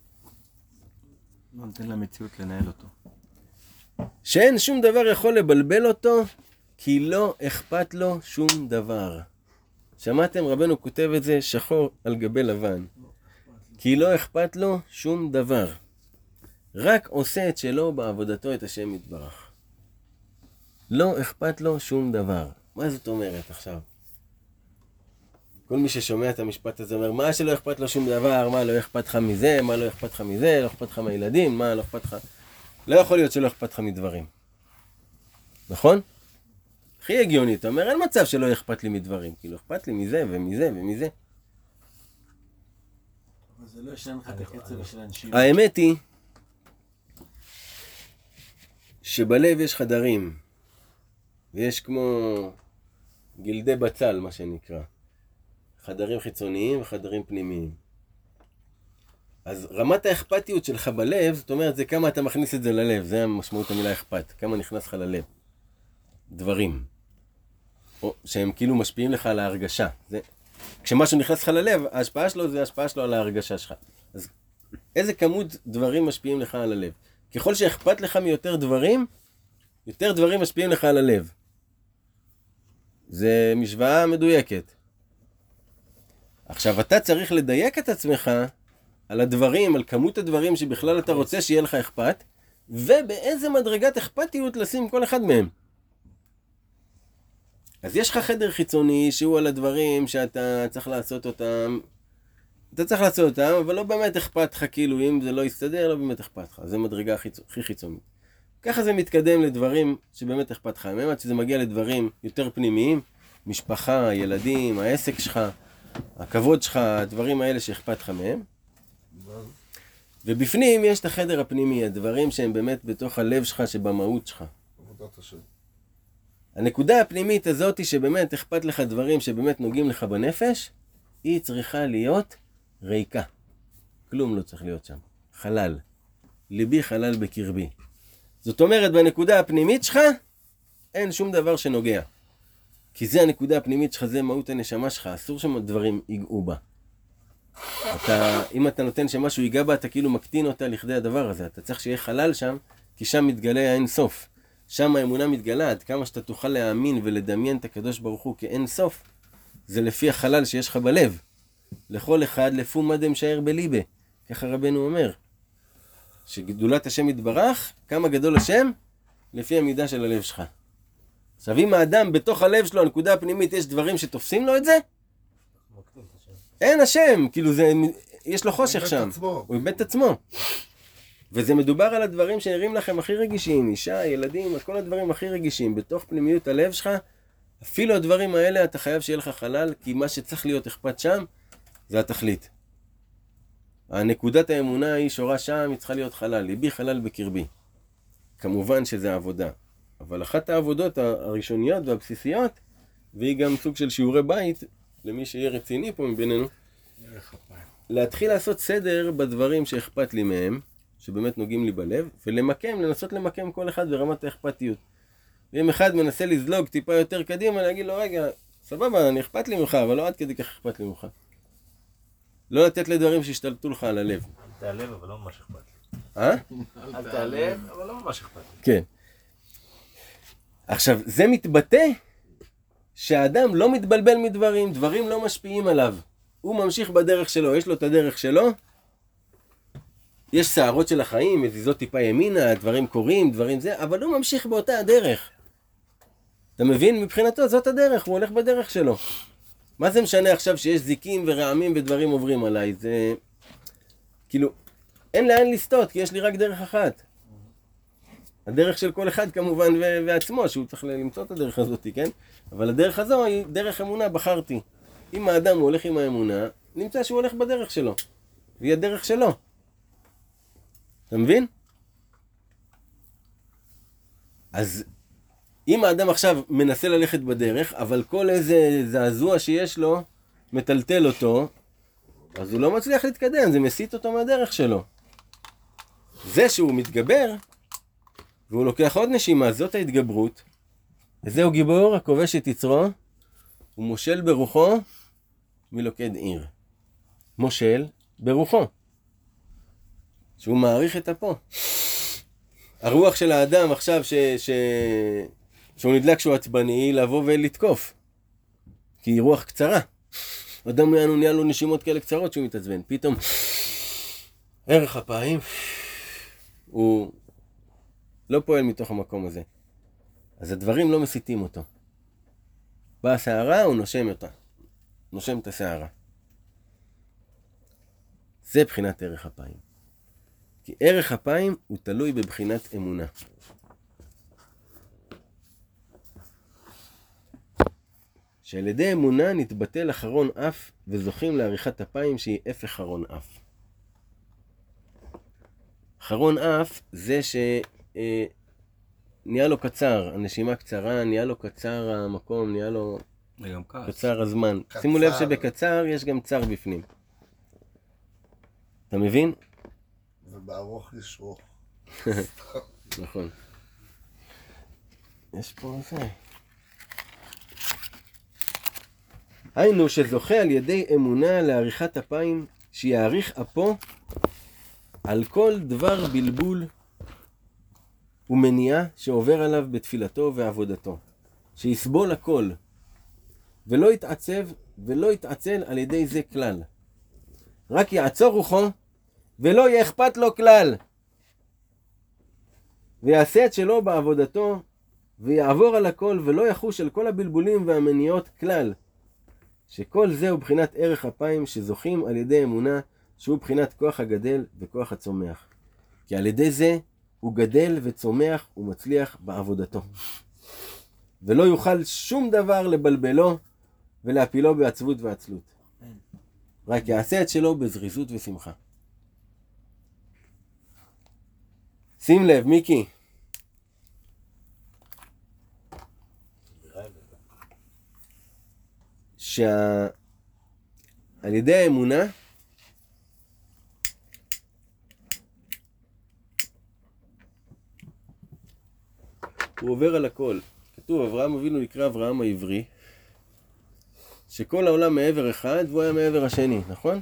לא נותן למציאות לנהל אותו. שאין שום דבר יכול לבלבל אותו, כי לא אכפת לו שום דבר. שמעתם? רבנו כותב את זה שחור על גבי לבן. כי לא אכפת לו שום דבר. רק עושה את שלו בעבודתו את השם יתברך. לא אכפת לו שום דבר. מה זאת אומרת עכשיו? כל מי ששומע את המשפט הזה אומר, מה שלא אכפת לו שום דבר, מה לא אכפת לך מזה, מה לא אכפת לך מזה, לא אכפת לך מהילדים, מה לא אכפת לך... לא יכול להיות שלא אכפת לך מדברים. נכון? הכי הגיוני, אתה אומר, אין מצב שלא אכפת לי מדברים. כאילו, אכפת לי מזה ומזה ומזה. אבל זה לא ישן לך את הקצב של האנשים. האמת היא שבלב יש חדרים, ויש כמו גלדי בצל, מה שנקרא. חדרים חיצוניים וחדרים פנימיים. אז רמת האכפתיות שלך בלב, זאת אומרת, זה כמה אתה מכניס את זה ללב, זה המשמעות המילה אכפת, כמה נכנס לך ללב. דברים. או שהם כאילו משפיעים לך על ההרגשה. זה, כשמשהו נכנס לך ללב, ההשפעה שלו זה ההשפעה שלו על ההרגשה שלך. אז איזה כמות דברים משפיעים לך על הלב. ככל שאכפת לך מיותר דברים, יותר דברים משפיעים לך על הלב. זה משוואה מדויקת. עכשיו, אתה צריך לדייק את עצמך על הדברים, על כמות הדברים שבכלל אתה רוצה שיהיה לך אכפת, ובאיזה מדרגת אכפתיות לשים כל אחד מהם. אז יש לך חדר חיצוני שהוא על הדברים שאתה צריך לעשות אותם אתה צריך לעשות אותם, אבל לא באמת אכפת לך, כאילו, אם זה לא יסתדר, לא באמת אכפת לך. זה מדרגה הכי, הכי חיצונית. ככה זה מתקדם לדברים שבאמת אכפת לך מהם, עד שזה מגיע לדברים יותר פנימיים, משפחה, ילדים, העסק שלך, הכבוד שלך, הדברים האלה שאכפת לך מהם. ובפנים יש את החדר הפנימי, הדברים שהם באמת בתוך הלב שלך, שבמהות שלך. עבודת השם. הנקודה הפנימית הזאת שבאמת אכפת לך דברים שבאמת נוגעים לך בנפש, היא צריכה להיות ריקה. כלום לא צריך להיות שם. חלל. ליבי חלל בקרבי. זאת אומרת, בנקודה הפנימית שלך, אין שום דבר שנוגע. כי זה הנקודה הפנימית שלך, זה מהות הנשמה שלך, אסור שדברים ייגעו בה. אתה, אם אתה נותן שמשהו ייגע בה, אתה כאילו מקטין אותה לכדי הדבר הזה. אתה צריך שיהיה חלל שם, כי שם מתגלה האין סוף. שם האמונה מתגלה, עד כמה שאתה תוכל להאמין ולדמיין את הקדוש ברוך הוא כאין סוף, זה לפי החלל שיש לך בלב. לכל אחד לפו מה דמשאר בליבה. ככה רבנו אומר. שגדולת השם יתברך, כמה גדול השם? לפי המידה של הלב שלך. עכשיו אם האדם בתוך הלב שלו, הנקודה הפנימית, יש דברים שתופסים לו את זה, אין השם, כאילו זה, יש לו חושך איבד את שם. עצמו. הוא איבד את עצמו. וזה מדובר על הדברים שנראים לכם הכי רגישים, אישה, ילדים, כל הדברים הכי רגישים, בתוך פנימיות הלב שלך, אפילו הדברים האלה אתה חייב שיהיה לך חלל, כי מה שצריך להיות אכפת שם, זה התכלית. הנקודת האמונה היא שורה שם, היא צריכה להיות חלל, ליבי חלל בקרבי. כמובן שזה עבודה, אבל אחת העבודות הראשוניות והבסיסיות, והיא גם סוג של שיעורי בית, למי שיהיה רציני פה מבינינו, להתחיל לעשות סדר בדברים שאכפת לי מהם, שבאמת נוגעים לי בלב, ולמקם, לנסות למקם כל אחד ברמת האכפתיות. ואם אחד מנסה לזלוג טיפה יותר קדימה, להגיד לו, רגע, סבבה, אני אכפת לי ממך, אבל לא עד כדי כך אכפת לי ממך. לא לתת לדברים שישתלטו לך על הלב. אל תיעלב, אבל לא ממש אכפת לי. אה? אל תיעלב, אבל לא ממש אכפת לי. כן. עכשיו, זה מתבטא שהאדם לא מתבלבל מדברים, דברים לא משפיעים עליו. הוא ממשיך בדרך שלו, יש לו את הדרך שלו. יש סערות של החיים, מזיזות טיפה ימינה, דברים קורים, דברים זה, אבל הוא ממשיך באותה הדרך. אתה מבין? מבחינתו זאת הדרך, הוא הולך בדרך שלו. מה זה משנה עכשיו שיש זיקים ורעמים ודברים עוברים עליי? זה... כאילו, אין לאן לסטות, כי יש לי רק דרך אחת. הדרך של כל אחד כמובן ועצמו, שהוא צריך למצוא את הדרך הזאת, כן? אבל הדרך הזו היא דרך אמונה, בחרתי. אם האדם הולך עם האמונה, נמצא שהוא הולך בדרך שלו. והיא הדרך שלו. אתה מבין? אז אם האדם עכשיו מנסה ללכת בדרך, אבל כל איזה זעזוע שיש לו, מטלטל אותו, אז הוא לא מצליח להתקדם, זה מסיט אותו מהדרך שלו. זה שהוא מתגבר, והוא לוקח עוד נשימה, זאת ההתגברות. וזהו גיבור הכובש את יצרו, ומושל ברוחו מלוכד עיר. מושל ברוחו. שהוא מעריך את אפו. הרוח של האדם עכשיו ש... ש... שהוא נדלק שהוא עצבני, לבוא ולתקוף. כי היא רוח קצרה. אדם יענו נהיה לו נשימות כאלה קצרות שהוא מתעצבן. פתאום ערך אפיים הוא לא פועל מתוך המקום הזה. אז הדברים לא מסיתים אותו. באה הסערה, הוא נושם אותה. נושם את הסערה. זה בחינת ערך אפיים. כי ערך אפיים הוא תלוי בבחינת אמונה. שעל ידי אמונה נתבטל אחרון אף וזוכים לעריכת אפיים שהיא הפך אחרון אף. אחרון אף זה שנהיה אה, לו קצר, הנשימה קצרה, נהיה לו קצר המקום, נהיה לו. קצר הזמן. קצר. שימו לב שבקצר יש גם צר בפנים. אתה מבין? ובארוך יש רוך. נכון. יש פה זה. היינו שזוכה על ידי אמונה לעריכת אפיים, שיעריך אפו על כל דבר בלבול ומניעה שעובר עליו בתפילתו ועבודתו. שיסבול הכל, ולא יתעצב ולא יתעצל על ידי זה כלל. רק יעצור רוחו, ולא יהיה אכפת לו כלל. ויעשה את שלו בעבודתו, ויעבור על הכל, ולא יחוש על כל הבלבולים והמניעות כלל. שכל זה הוא בחינת ערך אפיים שזוכים על ידי אמונה, שהוא בחינת כוח הגדל וכוח הצומח. כי על ידי זה הוא גדל וצומח ומצליח בעבודתו. ולא יוכל שום דבר לבלבלו ולהפילו בעצבות ועצלות. רק יעשה את שלו בזריזות ושמחה. שים לב, מיקי. שה... על ידי האמונה הוא עובר על הכל. כתוב, אברהם אבינו נקרא אברהם העברי, שכל העולם מעבר אחד והוא היה מעבר השני, נכון?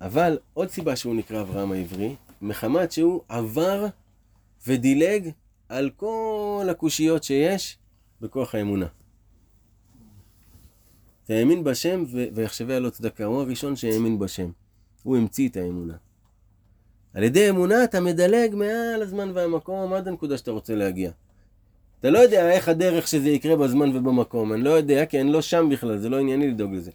אבל עוד סיבה שהוא נקרא אברהם העברי, מחמת שהוא עבר ודילג על כל הקושיות שיש בכוח האמונה. והאמין בשם ויחשביה לא צדקה, הוא הראשון שהאמין בשם. הוא המציא את האמונה. על ידי אמונה אתה מדלג מעל הזמן והמקום עד הנקודה שאתה רוצה להגיע. אתה לא יודע איך הדרך שזה יקרה בזמן ובמקום, אני לא יודע כי אני לא שם בכלל, זה לא ענייני לדאוג לזה.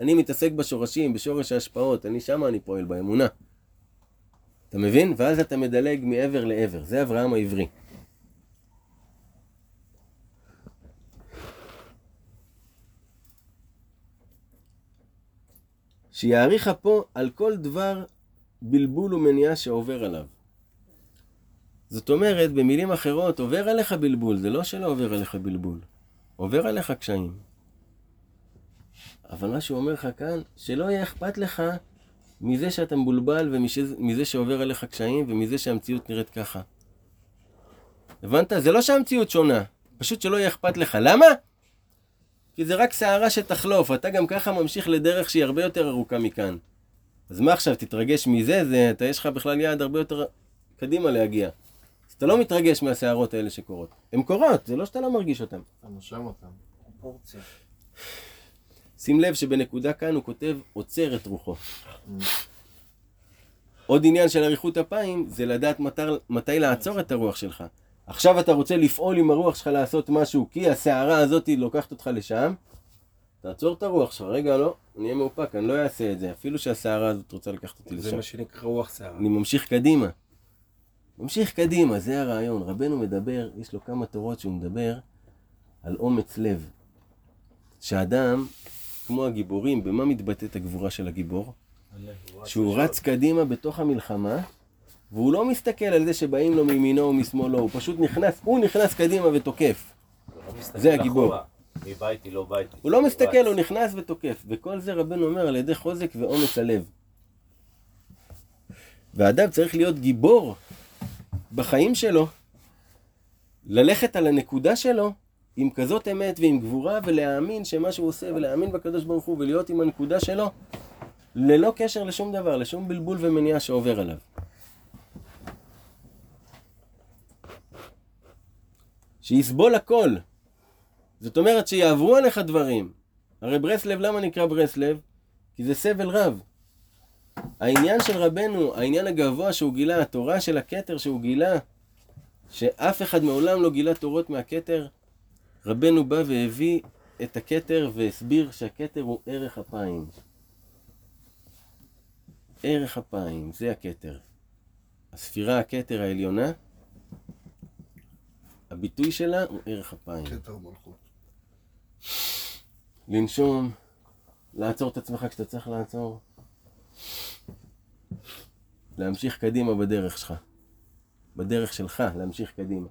אני מתעסק בשורשים, בשורש ההשפעות, אני שמה אני פועל באמונה. אתה מבין? ואז אתה מדלג מעבר לעבר, זה אברהם העברי. שיעריך פה על כל דבר בלבול ומניעה שעובר עליו. זאת אומרת, במילים אחרות, עובר עליך בלבול, זה לא שלא עובר עליך בלבול, עובר עליך קשיים. אבל מה שהוא אומר לך כאן, שלא יהיה אכפת לך מזה שאתה מבולבל ומזה שעובר עליך קשיים ומזה שהמציאות נראית ככה. הבנת? זה לא שהמציאות שונה, פשוט שלא יהיה אכפת לך. למה? כי זה רק סערה שתחלוף, אתה גם ככה ממשיך לדרך שהיא הרבה יותר ארוכה מכאן. אז מה עכשיו, תתרגש מזה, זה, אתה יש לך בכלל יעד הרבה יותר קדימה להגיע. אז אתה לא מתרגש מהסערות האלה שקורות. הן קורות, זה לא שאתה לא מרגיש אותן. אתה נושם אותם. פורציה. שים לב שבנקודה כאן הוא כותב עוצר את רוחו. עוד עניין של אריכות אפיים זה לדעת מתי, מתי לעצור את הרוח שלך. עכשיו אתה רוצה לפעול עם הרוח שלך לעשות משהו כי הסערה הזאת לוקחת אותך לשם, תעצור את הרוח שלך, רגע לא, אני אהיה מאופק, אני לא אעשה את זה, אפילו שהסערה הזאת רוצה לקחת אותי זה לשם. מה שנקרא רוח שערה. אני ממשיך קדימה. ממשיך קדימה, זה הרעיון. רבנו מדבר, יש לו כמה תורות שהוא מדבר על אומץ לב. שאדם, כמו הגיבורים, במה מתבטאת הגבורה של הגיבור? שהוא רץ קדימה בתוך המלחמה, והוא לא מסתכל על זה שבאים לו מימינו ומשמאלו, הוא פשוט נכנס, הוא נכנס קדימה ותוקף. לא מסתכל זה הגיבור. מביתי לא. הוא לא מסתכל, רץ. הוא נכנס ותוקף. וכל זה רבנו אומר על ידי חוזק ואומץ הלב. ואדם צריך להיות גיבור בחיים שלו, ללכת על הנקודה שלו עם כזאת אמת ועם גבורה ולהאמין שמה שהוא עושה ולהאמין בקדוש ברוך הוא ולהיות עם הנקודה שלו ללא קשר לשום דבר, לשום בלבול ומניעה שעובר עליו. שיסבול הכל. זאת אומרת שיעברו עליך דברים. הרי ברסלב, למה נקרא ברסלב? כי זה סבל רב. העניין של רבנו, העניין הגבוה שהוא גילה, התורה של הכתר שהוא גילה, שאף אחד מעולם לא גילה תורות מהכתר, רבנו בא והביא את הכתר והסביר שהכתר הוא ערך אפיים. ערך אפיים, זה הכתר. הספירה הכתר העליונה, הביטוי שלה הוא ערך אפיים. כתר מלכות. לנשום, לעצור את עצמך כשאתה צריך לעצור. להמשיך קדימה בדרך שלך. בדרך שלך, להמשיך קדימה.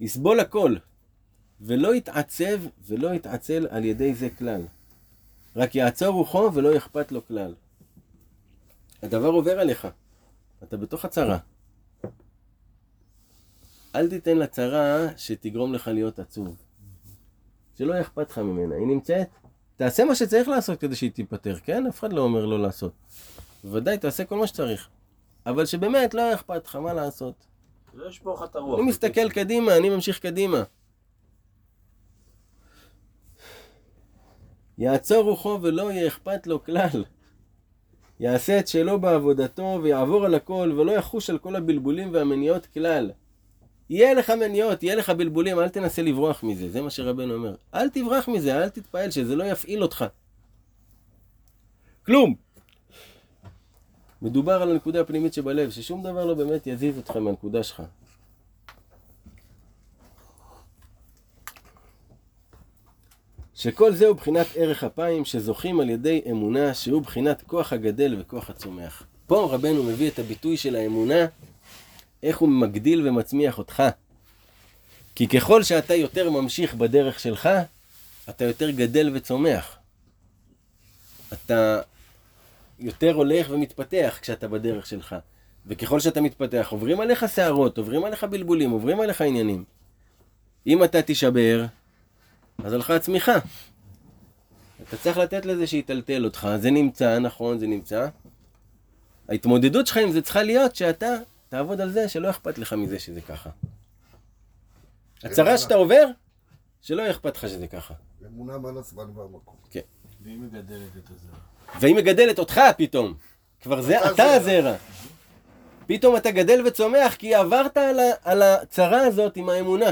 יסבול הכל, ולא יתעצב ולא יתעצל על ידי זה כלל. רק יעצור רוחו ולא אכפת לו כלל. הדבר עובר עליך, אתה בתוך הצרה. אל תיתן לצרה שתגרום לך להיות עצוב. שלא יהיה אכפת לך ממנה, היא נמצאת. תעשה מה שצריך לעשות כדי שהיא תיפטר, כן? אף אחד לא אומר לא לעשות. בוודאי, תעשה כל מה שצריך. אבל שבאמת לא יהיה אכפת לך מה לעשות. לא ישבור לך את הרוח. אני מסתכל קדימה, אני ממשיך קדימה. יעצור רוחו ולא יהיה אכפת לו כלל. יעשה את שלו בעבודתו ויעבור על הכל ולא יחוש על כל הבלבולים והמניעות כלל. יהיה לך מניעות, יהיה לך בלבולים, אל תנסה לברוח מזה, זה מה שרבנו אומר. אל תברח מזה, אל תתפעל שזה לא יפעיל אותך. כלום. מדובר על הנקודה הפנימית שבלב, ששום דבר לא באמת יזיז אותך מהנקודה שלך. שכל זהו בחינת ערך אפיים שזוכים על ידי אמונה שהוא בחינת כוח הגדל וכוח הצומח. פה רבנו מביא את הביטוי של האמונה, איך הוא מגדיל ומצמיח אותך. כי ככל שאתה יותר ממשיך בדרך שלך, אתה יותר גדל וצומח. אתה יותר הולך ומתפתח כשאתה בדרך שלך. וככל שאתה מתפתח, עוברים עליך שערות, עוברים עליך בלבולים, עוברים עליך עניינים. אם אתה תישבר, אז הלכה הצמיחה. אתה צריך לתת לזה שיטלטל אותך, זה נמצא, נכון, זה נמצא. ההתמודדות שלך עם זה צריכה להיות שאתה תעבוד על זה שלא אכפת לך מזה שזה ככה. הצרה שאתה עובר, שלא אכפת לך שזה ככה. אמונה מעל הזמן והמקום. והיא מגדלת את הזרע. והיא מגדלת אותך פתאום. כבר זה אתה הזרע. פתאום אתה גדל וצומח כי עברת על, ה, על הצרה הזאת עם האמונה.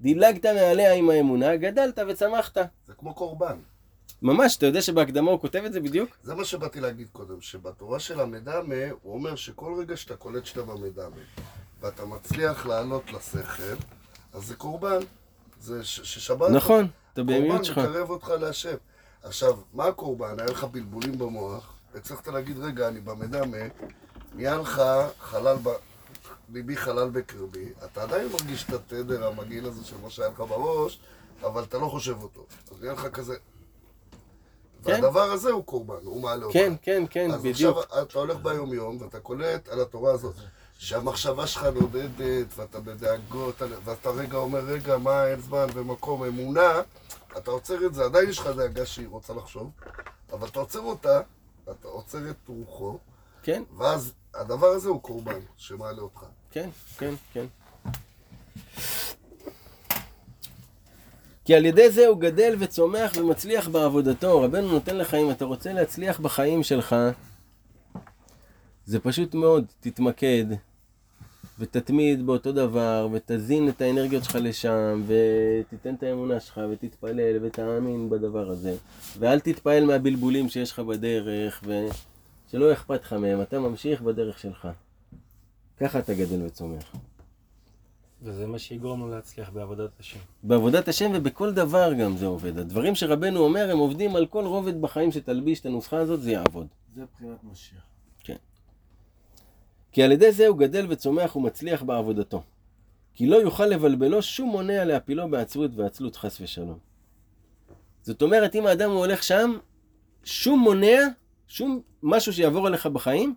דילגת מעליה עם האמונה, גדלת וצמחת. זה כמו קורבן. ממש, אתה יודע שבהקדמה הוא כותב את זה בדיוק? זה מה שבאתי להגיד קודם, שבתורה של המדמה, הוא אומר שכל רגע שאתה קולט שאתה במדמה, ואתה מצליח לעלות לשכל, אז זה קורבן. זה ש- ששבת... נכון, אתה בעמיות שלך. קורבן מקרב אותך להשם. עכשיו, מה הקורבן? היה לך בלבולים במוח, הצלחת להגיד, רגע, אני במדמה, נהיה לך חלל ב... ליבי חלל בקרבי, אתה עדיין מרגיש את התדר המגעיל הזה של מה שהיה לך בראש, אבל אתה לא חושב אותו. אז נהיה לך כזה... כן. והדבר הזה הוא קורבן, הוא מעלה אותך. כן, כן, כן, אז בדיוק. עכשיו אתה הולך ביום-יום ואתה קולט על התורה הזאת, שהמחשבה שלך נודדת ואתה בדאגות, ואתה רגע אומר, רגע, מה, אין זמן ומקום, אמונה, אתה עוצר את זה, עדיין יש לך דאגה שהיא רוצה לחשוב, אבל אתה עוצר אותה, אתה עוצר את רוחו, כן, ואז הדבר הזה הוא קורבן שמעלה אותך. כן, כן, כן. כי על ידי זה הוא גדל וצומח ומצליח בעבודתו. רבנו נותן לך, אם אתה רוצה להצליח בחיים שלך, זה פשוט מאוד, תתמקד ותתמיד באותו דבר ותזין את האנרגיות שלך לשם ותיתן את האמונה שלך ותתפלל ותאמין בדבר הזה ואל תתפעל מהבלבולים שיש לך בדרך ושלא אכפת לך מהם, אתה ממשיך בדרך שלך. ככה אתה גדל וצומח. וזה מה שיגרום לו להצליח בעבודת השם. בעבודת השם ובכל דבר גם זה עובד. הדברים שרבנו אומר, הם עובדים על כל רובד בחיים שתלביש את הנוסחה הזאת, זה יעבוד. זה בחינת משיח. כי על ידי זה הוא גדל וצומח ומצליח בעבודתו. כי לא יוכל לבלבלו שום מונע להפילו בעצבות ועצלות חס ושלום. זאת אומרת, אם האדם הוא הולך שם, שום מונע, שום משהו שיעבור עליך בחיים,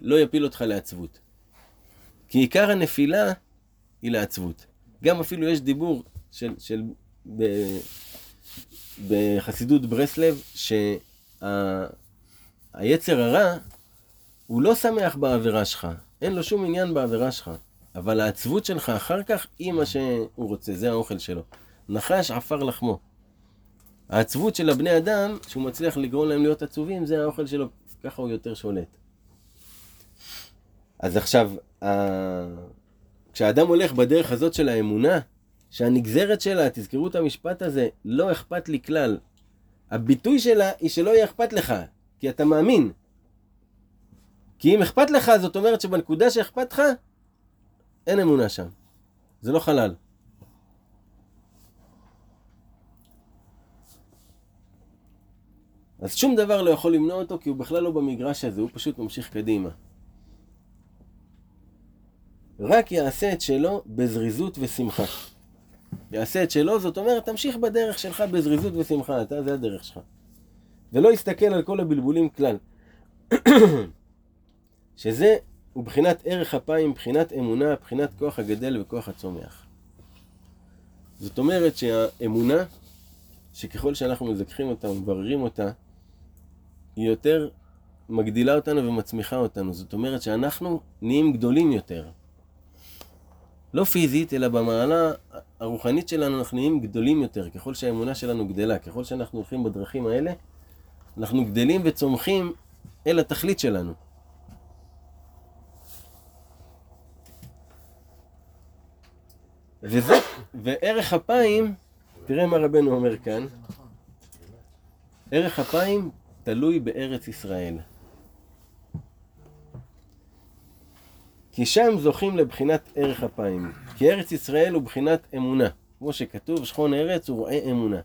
לא יפיל אותך לעצבות. כי עיקר הנפילה היא לעצבות. גם אפילו יש דיבור של, של ב, בחסידות ברסלב, שהיצר הרע הוא לא שמח בעבירה שלך, אין לו שום עניין בעבירה שלך, אבל העצבות שלך אחר כך היא מה שהוא רוצה, זה האוכל שלו. נחש עפר לחמו. העצבות של הבני אדם, שהוא מצליח לגרום להם להיות עצובים, זה האוכל שלו, ככה הוא יותר שולט. אז עכשיו, כשאדם הולך בדרך הזאת של האמונה, שהנגזרת שלה, תזכרו את המשפט הזה, לא אכפת לי כלל. הביטוי שלה היא שלא יהיה אכפת לך, כי אתה מאמין. כי אם אכפת לך, זאת אומרת שבנקודה שאכפת לך, אין אמונה שם. זה לא חלל. אז שום דבר לא יכול למנוע אותו, כי הוא בכלל לא במגרש הזה, הוא פשוט ממשיך קדימה. רק יעשה את שלו בזריזות ושמחה. יעשה את שלו, זאת אומרת, תמשיך בדרך שלך בזריזות ושמחה, אתה, זה הדרך שלך. ולא יסתכל על כל הבלבולים כלל. שזה הוא בחינת ערך אפיים, בחינת אמונה, בחינת כוח הגדל וכוח הצומח. זאת אומרת שהאמונה, שככל שאנחנו מזכחים אותה ומבררים אותה, היא יותר מגדילה אותנו ומצמיחה אותנו. זאת אומרת שאנחנו נהיים גדולים יותר. לא פיזית, אלא במעלה הרוחנית שלנו אנחנו נהיים גדולים יותר, ככל שהאמונה שלנו גדלה, ככל שאנחנו הולכים בדרכים האלה, אנחנו גדלים וצומחים אל התכלית שלנו. וזה, וערך אפיים, תראה מה רבנו אומר כאן, ערך אפיים תלוי בארץ ישראל. כי שם זוכים לבחינת ערך אפיים. כי ארץ ישראל הוא בחינת אמונה. כמו שכתוב, שכון ארץ הוא רואה אמונה.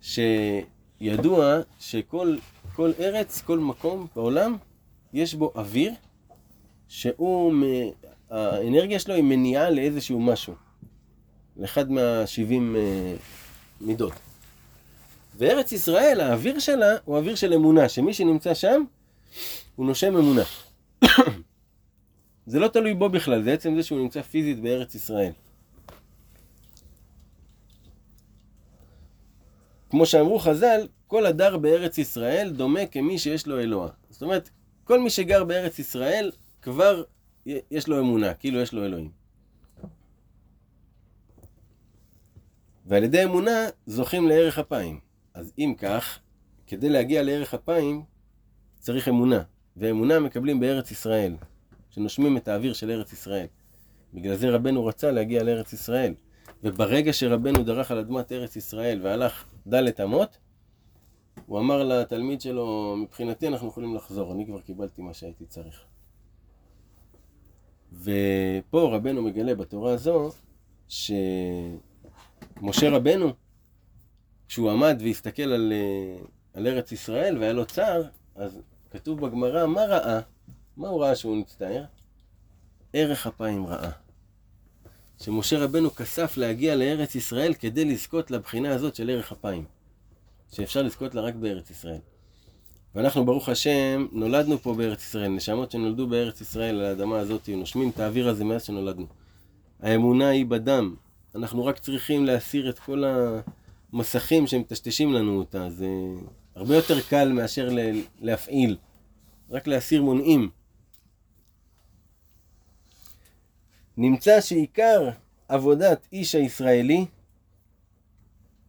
שידוע שכל כל ארץ, כל מקום בעולם, יש בו אוויר, שהוא, האנרגיה שלו היא מניעה לאיזשהו משהו. לאחד מהשבעים אה, מידות. וארץ ישראל, האוויר שלה הוא אוויר של אמונה, שמי שנמצא שם, הוא נושם אמונה. זה לא תלוי בו בכלל, זה עצם זה שהוא נמצא פיזית בארץ ישראל. כמו שאמרו חז"ל, כל הדר בארץ ישראל דומה כמי שיש לו אלוה. זאת אומרת, כל מי שגר בארץ ישראל כבר יש לו אמונה, כאילו יש לו אלוהים. ועל ידי אמונה זוכים לערך אפיים. אז אם כך, כדי להגיע לערך אפיים, צריך אמונה. ואמונה מקבלים בארץ ישראל, שנושמים את האוויר של ארץ ישראל. בגלל זה רבנו רצה להגיע לארץ ישראל. וברגע שרבנו דרך על אדמת ארץ ישראל והלך דלת אמות, הוא אמר לתלמיד שלו, מבחינתי אנחנו יכולים לחזור, אני כבר קיבלתי מה שהייתי צריך. ופה רבנו מגלה בתורה הזו, שמשה רבנו, כשהוא עמד והסתכל על, על ארץ ישראל והיה לו צער, אז כתוב בגמרא, מה ראה? מה הוא ראה שהוא מצטער? ערך אפיים ראה. שמשה רבנו כסף להגיע לארץ ישראל כדי לזכות לבחינה הזאת של ערך אפיים. שאפשר לזכות לה רק בארץ ישראל. ואנחנו, ברוך השם, נולדנו פה בארץ ישראל. נשמות שנולדו בארץ ישראל, על האדמה הזאת, נושמים את האוויר הזה מאז שנולדנו. האמונה היא בדם. אנחנו רק צריכים להסיר את כל המסכים שמטשטשים לנו אותה. זה הרבה יותר קל מאשר ל- להפעיל, רק להסיר מונעים. נמצא שעיקר עבודת איש הישראלי,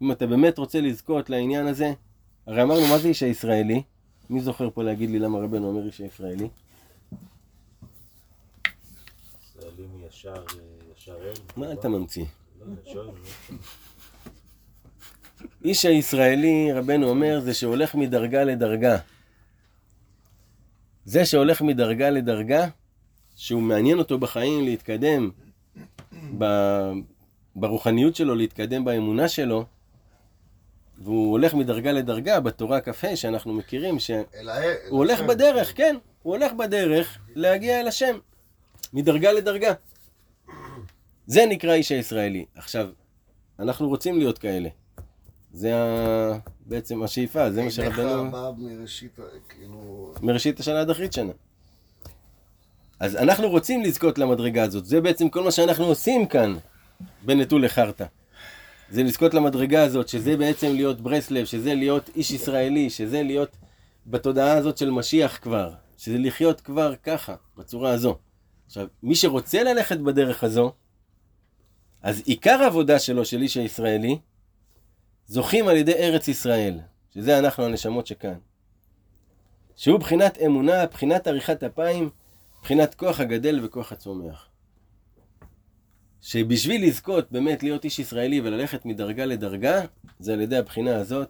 אם אתה באמת רוצה לזכות לעניין הזה, הרי אמרנו מה זה איש הישראלי? מי זוכר פה להגיד לי למה רבנו אומר איש הישראלי? ישראלים ישר, אה, ישר. מה אתה ממציא? לא, נו. איש הישראלי, רבנו אומר, זה שהולך מדרגה לדרגה. זה שהולך מדרגה לדרגה, שהוא מעניין אותו בחיים להתקדם ב- ברוחניות שלו, להתקדם באמונה שלו, והוא הולך מדרגה לדרגה בתורה כ"ה שאנחנו מכירים, שהוא הולך השם. בדרך, כן, הוא הולך בדרך להגיע אל השם, מדרגה לדרגה. זה נקרא איש הישראלי. עכשיו, אנחנו רוצים להיות כאלה. זה ה... בעצם השאיפה, זה מה שרבנו... בא מראשית, כאילו... מראשית השנה עד אחרית שנה. אז אנחנו רוצים לזכות למדרגה הזאת, זה בעצם כל מה שאנחנו עושים כאן בנטול לחרטא. זה לזכות למדרגה הזאת, שזה בעצם להיות ברסלב, שזה להיות איש ישראלי, שזה להיות בתודעה הזאת של משיח כבר, שזה לחיות כבר ככה, בצורה הזו. עכשיו, מי שרוצה ללכת בדרך הזו, אז עיקר העבודה שלו, של איש הישראלי, זוכים על ידי ארץ ישראל, שזה אנחנו הנשמות שכאן. שהוא בחינת אמונה, בחינת עריכת אפיים, בחינת כוח הגדל וכוח הצומח. שבשביל לזכות באמת להיות איש ישראלי וללכת מדרגה לדרגה, זה על ידי הבחינה הזאת.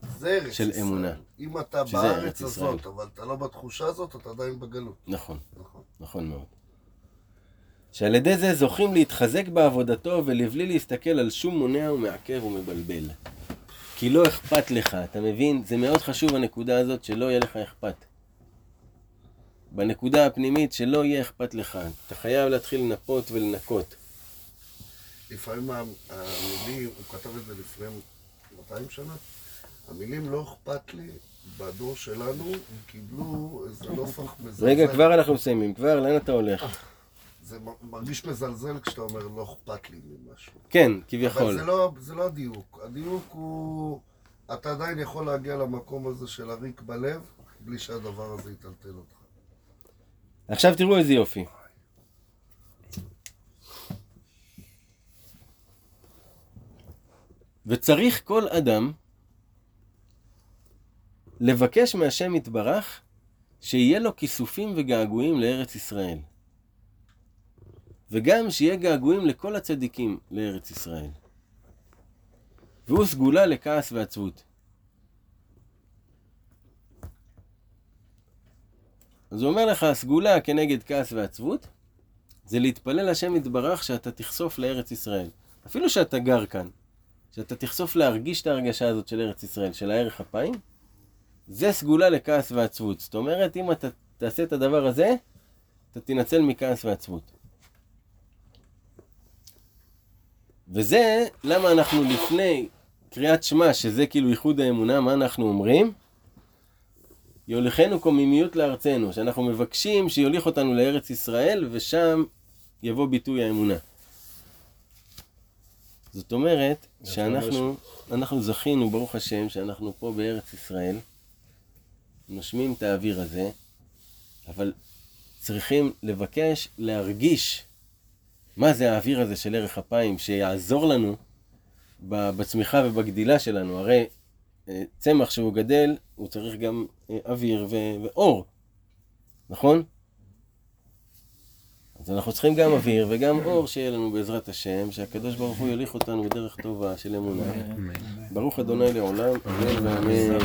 של ישראל. אמונה. אם אתה בארץ ארץ הזאת, אבל אתה לא בתחושה הזאת, אתה עדיין בגלות. נכון, נכון. נכון מאוד. שעל ידי זה זוכים להתחזק בעבודתו ולבלי להסתכל על שום מונע ומעכב ומבלבל. כי לא אכפת לך, אתה מבין? זה מאוד חשוב הנקודה הזאת שלא יהיה לך אכפת. בנקודה הפנימית שלא יהיה אכפת לך. אתה חייב להתחיל לנפות ולנקות. לפעמים המילים, הוא כתב את זה לפני 200 שנה, המילים לא אכפת לי, בדור שלנו הם קיבלו איזה נופח מזלזל. רגע, כבר אנחנו מסיימים. כבר, לאן אתה הולך? זה מרגיש מזלזל כשאתה אומר לא אכפת לי ממשהו. כן, אבל כביכול. זה לא, זה לא הדיוק. הדיוק הוא... אתה עדיין יכול להגיע למקום הזה של הריק בלב, בלי שהדבר הזה יטלטל אותך. עכשיו תראו איזה יופי. וצריך כל אדם לבקש מהשם יתברך שיהיה לו כיסופים וגעגועים לארץ ישראל. וגם שיהיה געגועים לכל הצדיקים לארץ ישראל. והוא סגולה לכעס ועצבות. אז הוא אומר לך, הסגולה כנגד כעס ועצבות, זה להתפלל השם יתברך שאתה תחשוף לארץ ישראל. אפילו שאתה גר כאן, שאתה תחשוף להרגיש את ההרגשה הזאת של ארץ ישראל, של הערך אפיים, זה סגולה לכעס ועצבות. זאת אומרת, אם אתה תעשה את הדבר הזה, אתה תנצל מכעס ועצבות. וזה למה אנחנו לפני קריאת שמע, שזה כאילו ייחוד האמונה, מה אנחנו אומרים? יוליכנו קוממיות לארצנו, שאנחנו מבקשים שיוליך אותנו לארץ ישראל, ושם יבוא ביטוי האמונה. זאת אומרת, שאנחנו אנחנו זכינו, ברוך השם, שאנחנו פה בארץ ישראל, נושמים את האוויר הזה, אבל צריכים לבקש להרגיש מה זה האוויר הזה של ערך אפיים, שיעזור לנו בצמיחה ובגדילה שלנו. הרי אה, צמח שהוא גדל, הוא צריך גם אה, אוויר ו- ואור, נכון? אז אנחנו צריכים גם אוויר וגם אור שיהיה לנו בעזרת השם, שהקדוש ברוך הוא יוליך אותנו בדרך טובה של אמונה. ברוך אדוני לעולם, אמן ואמן.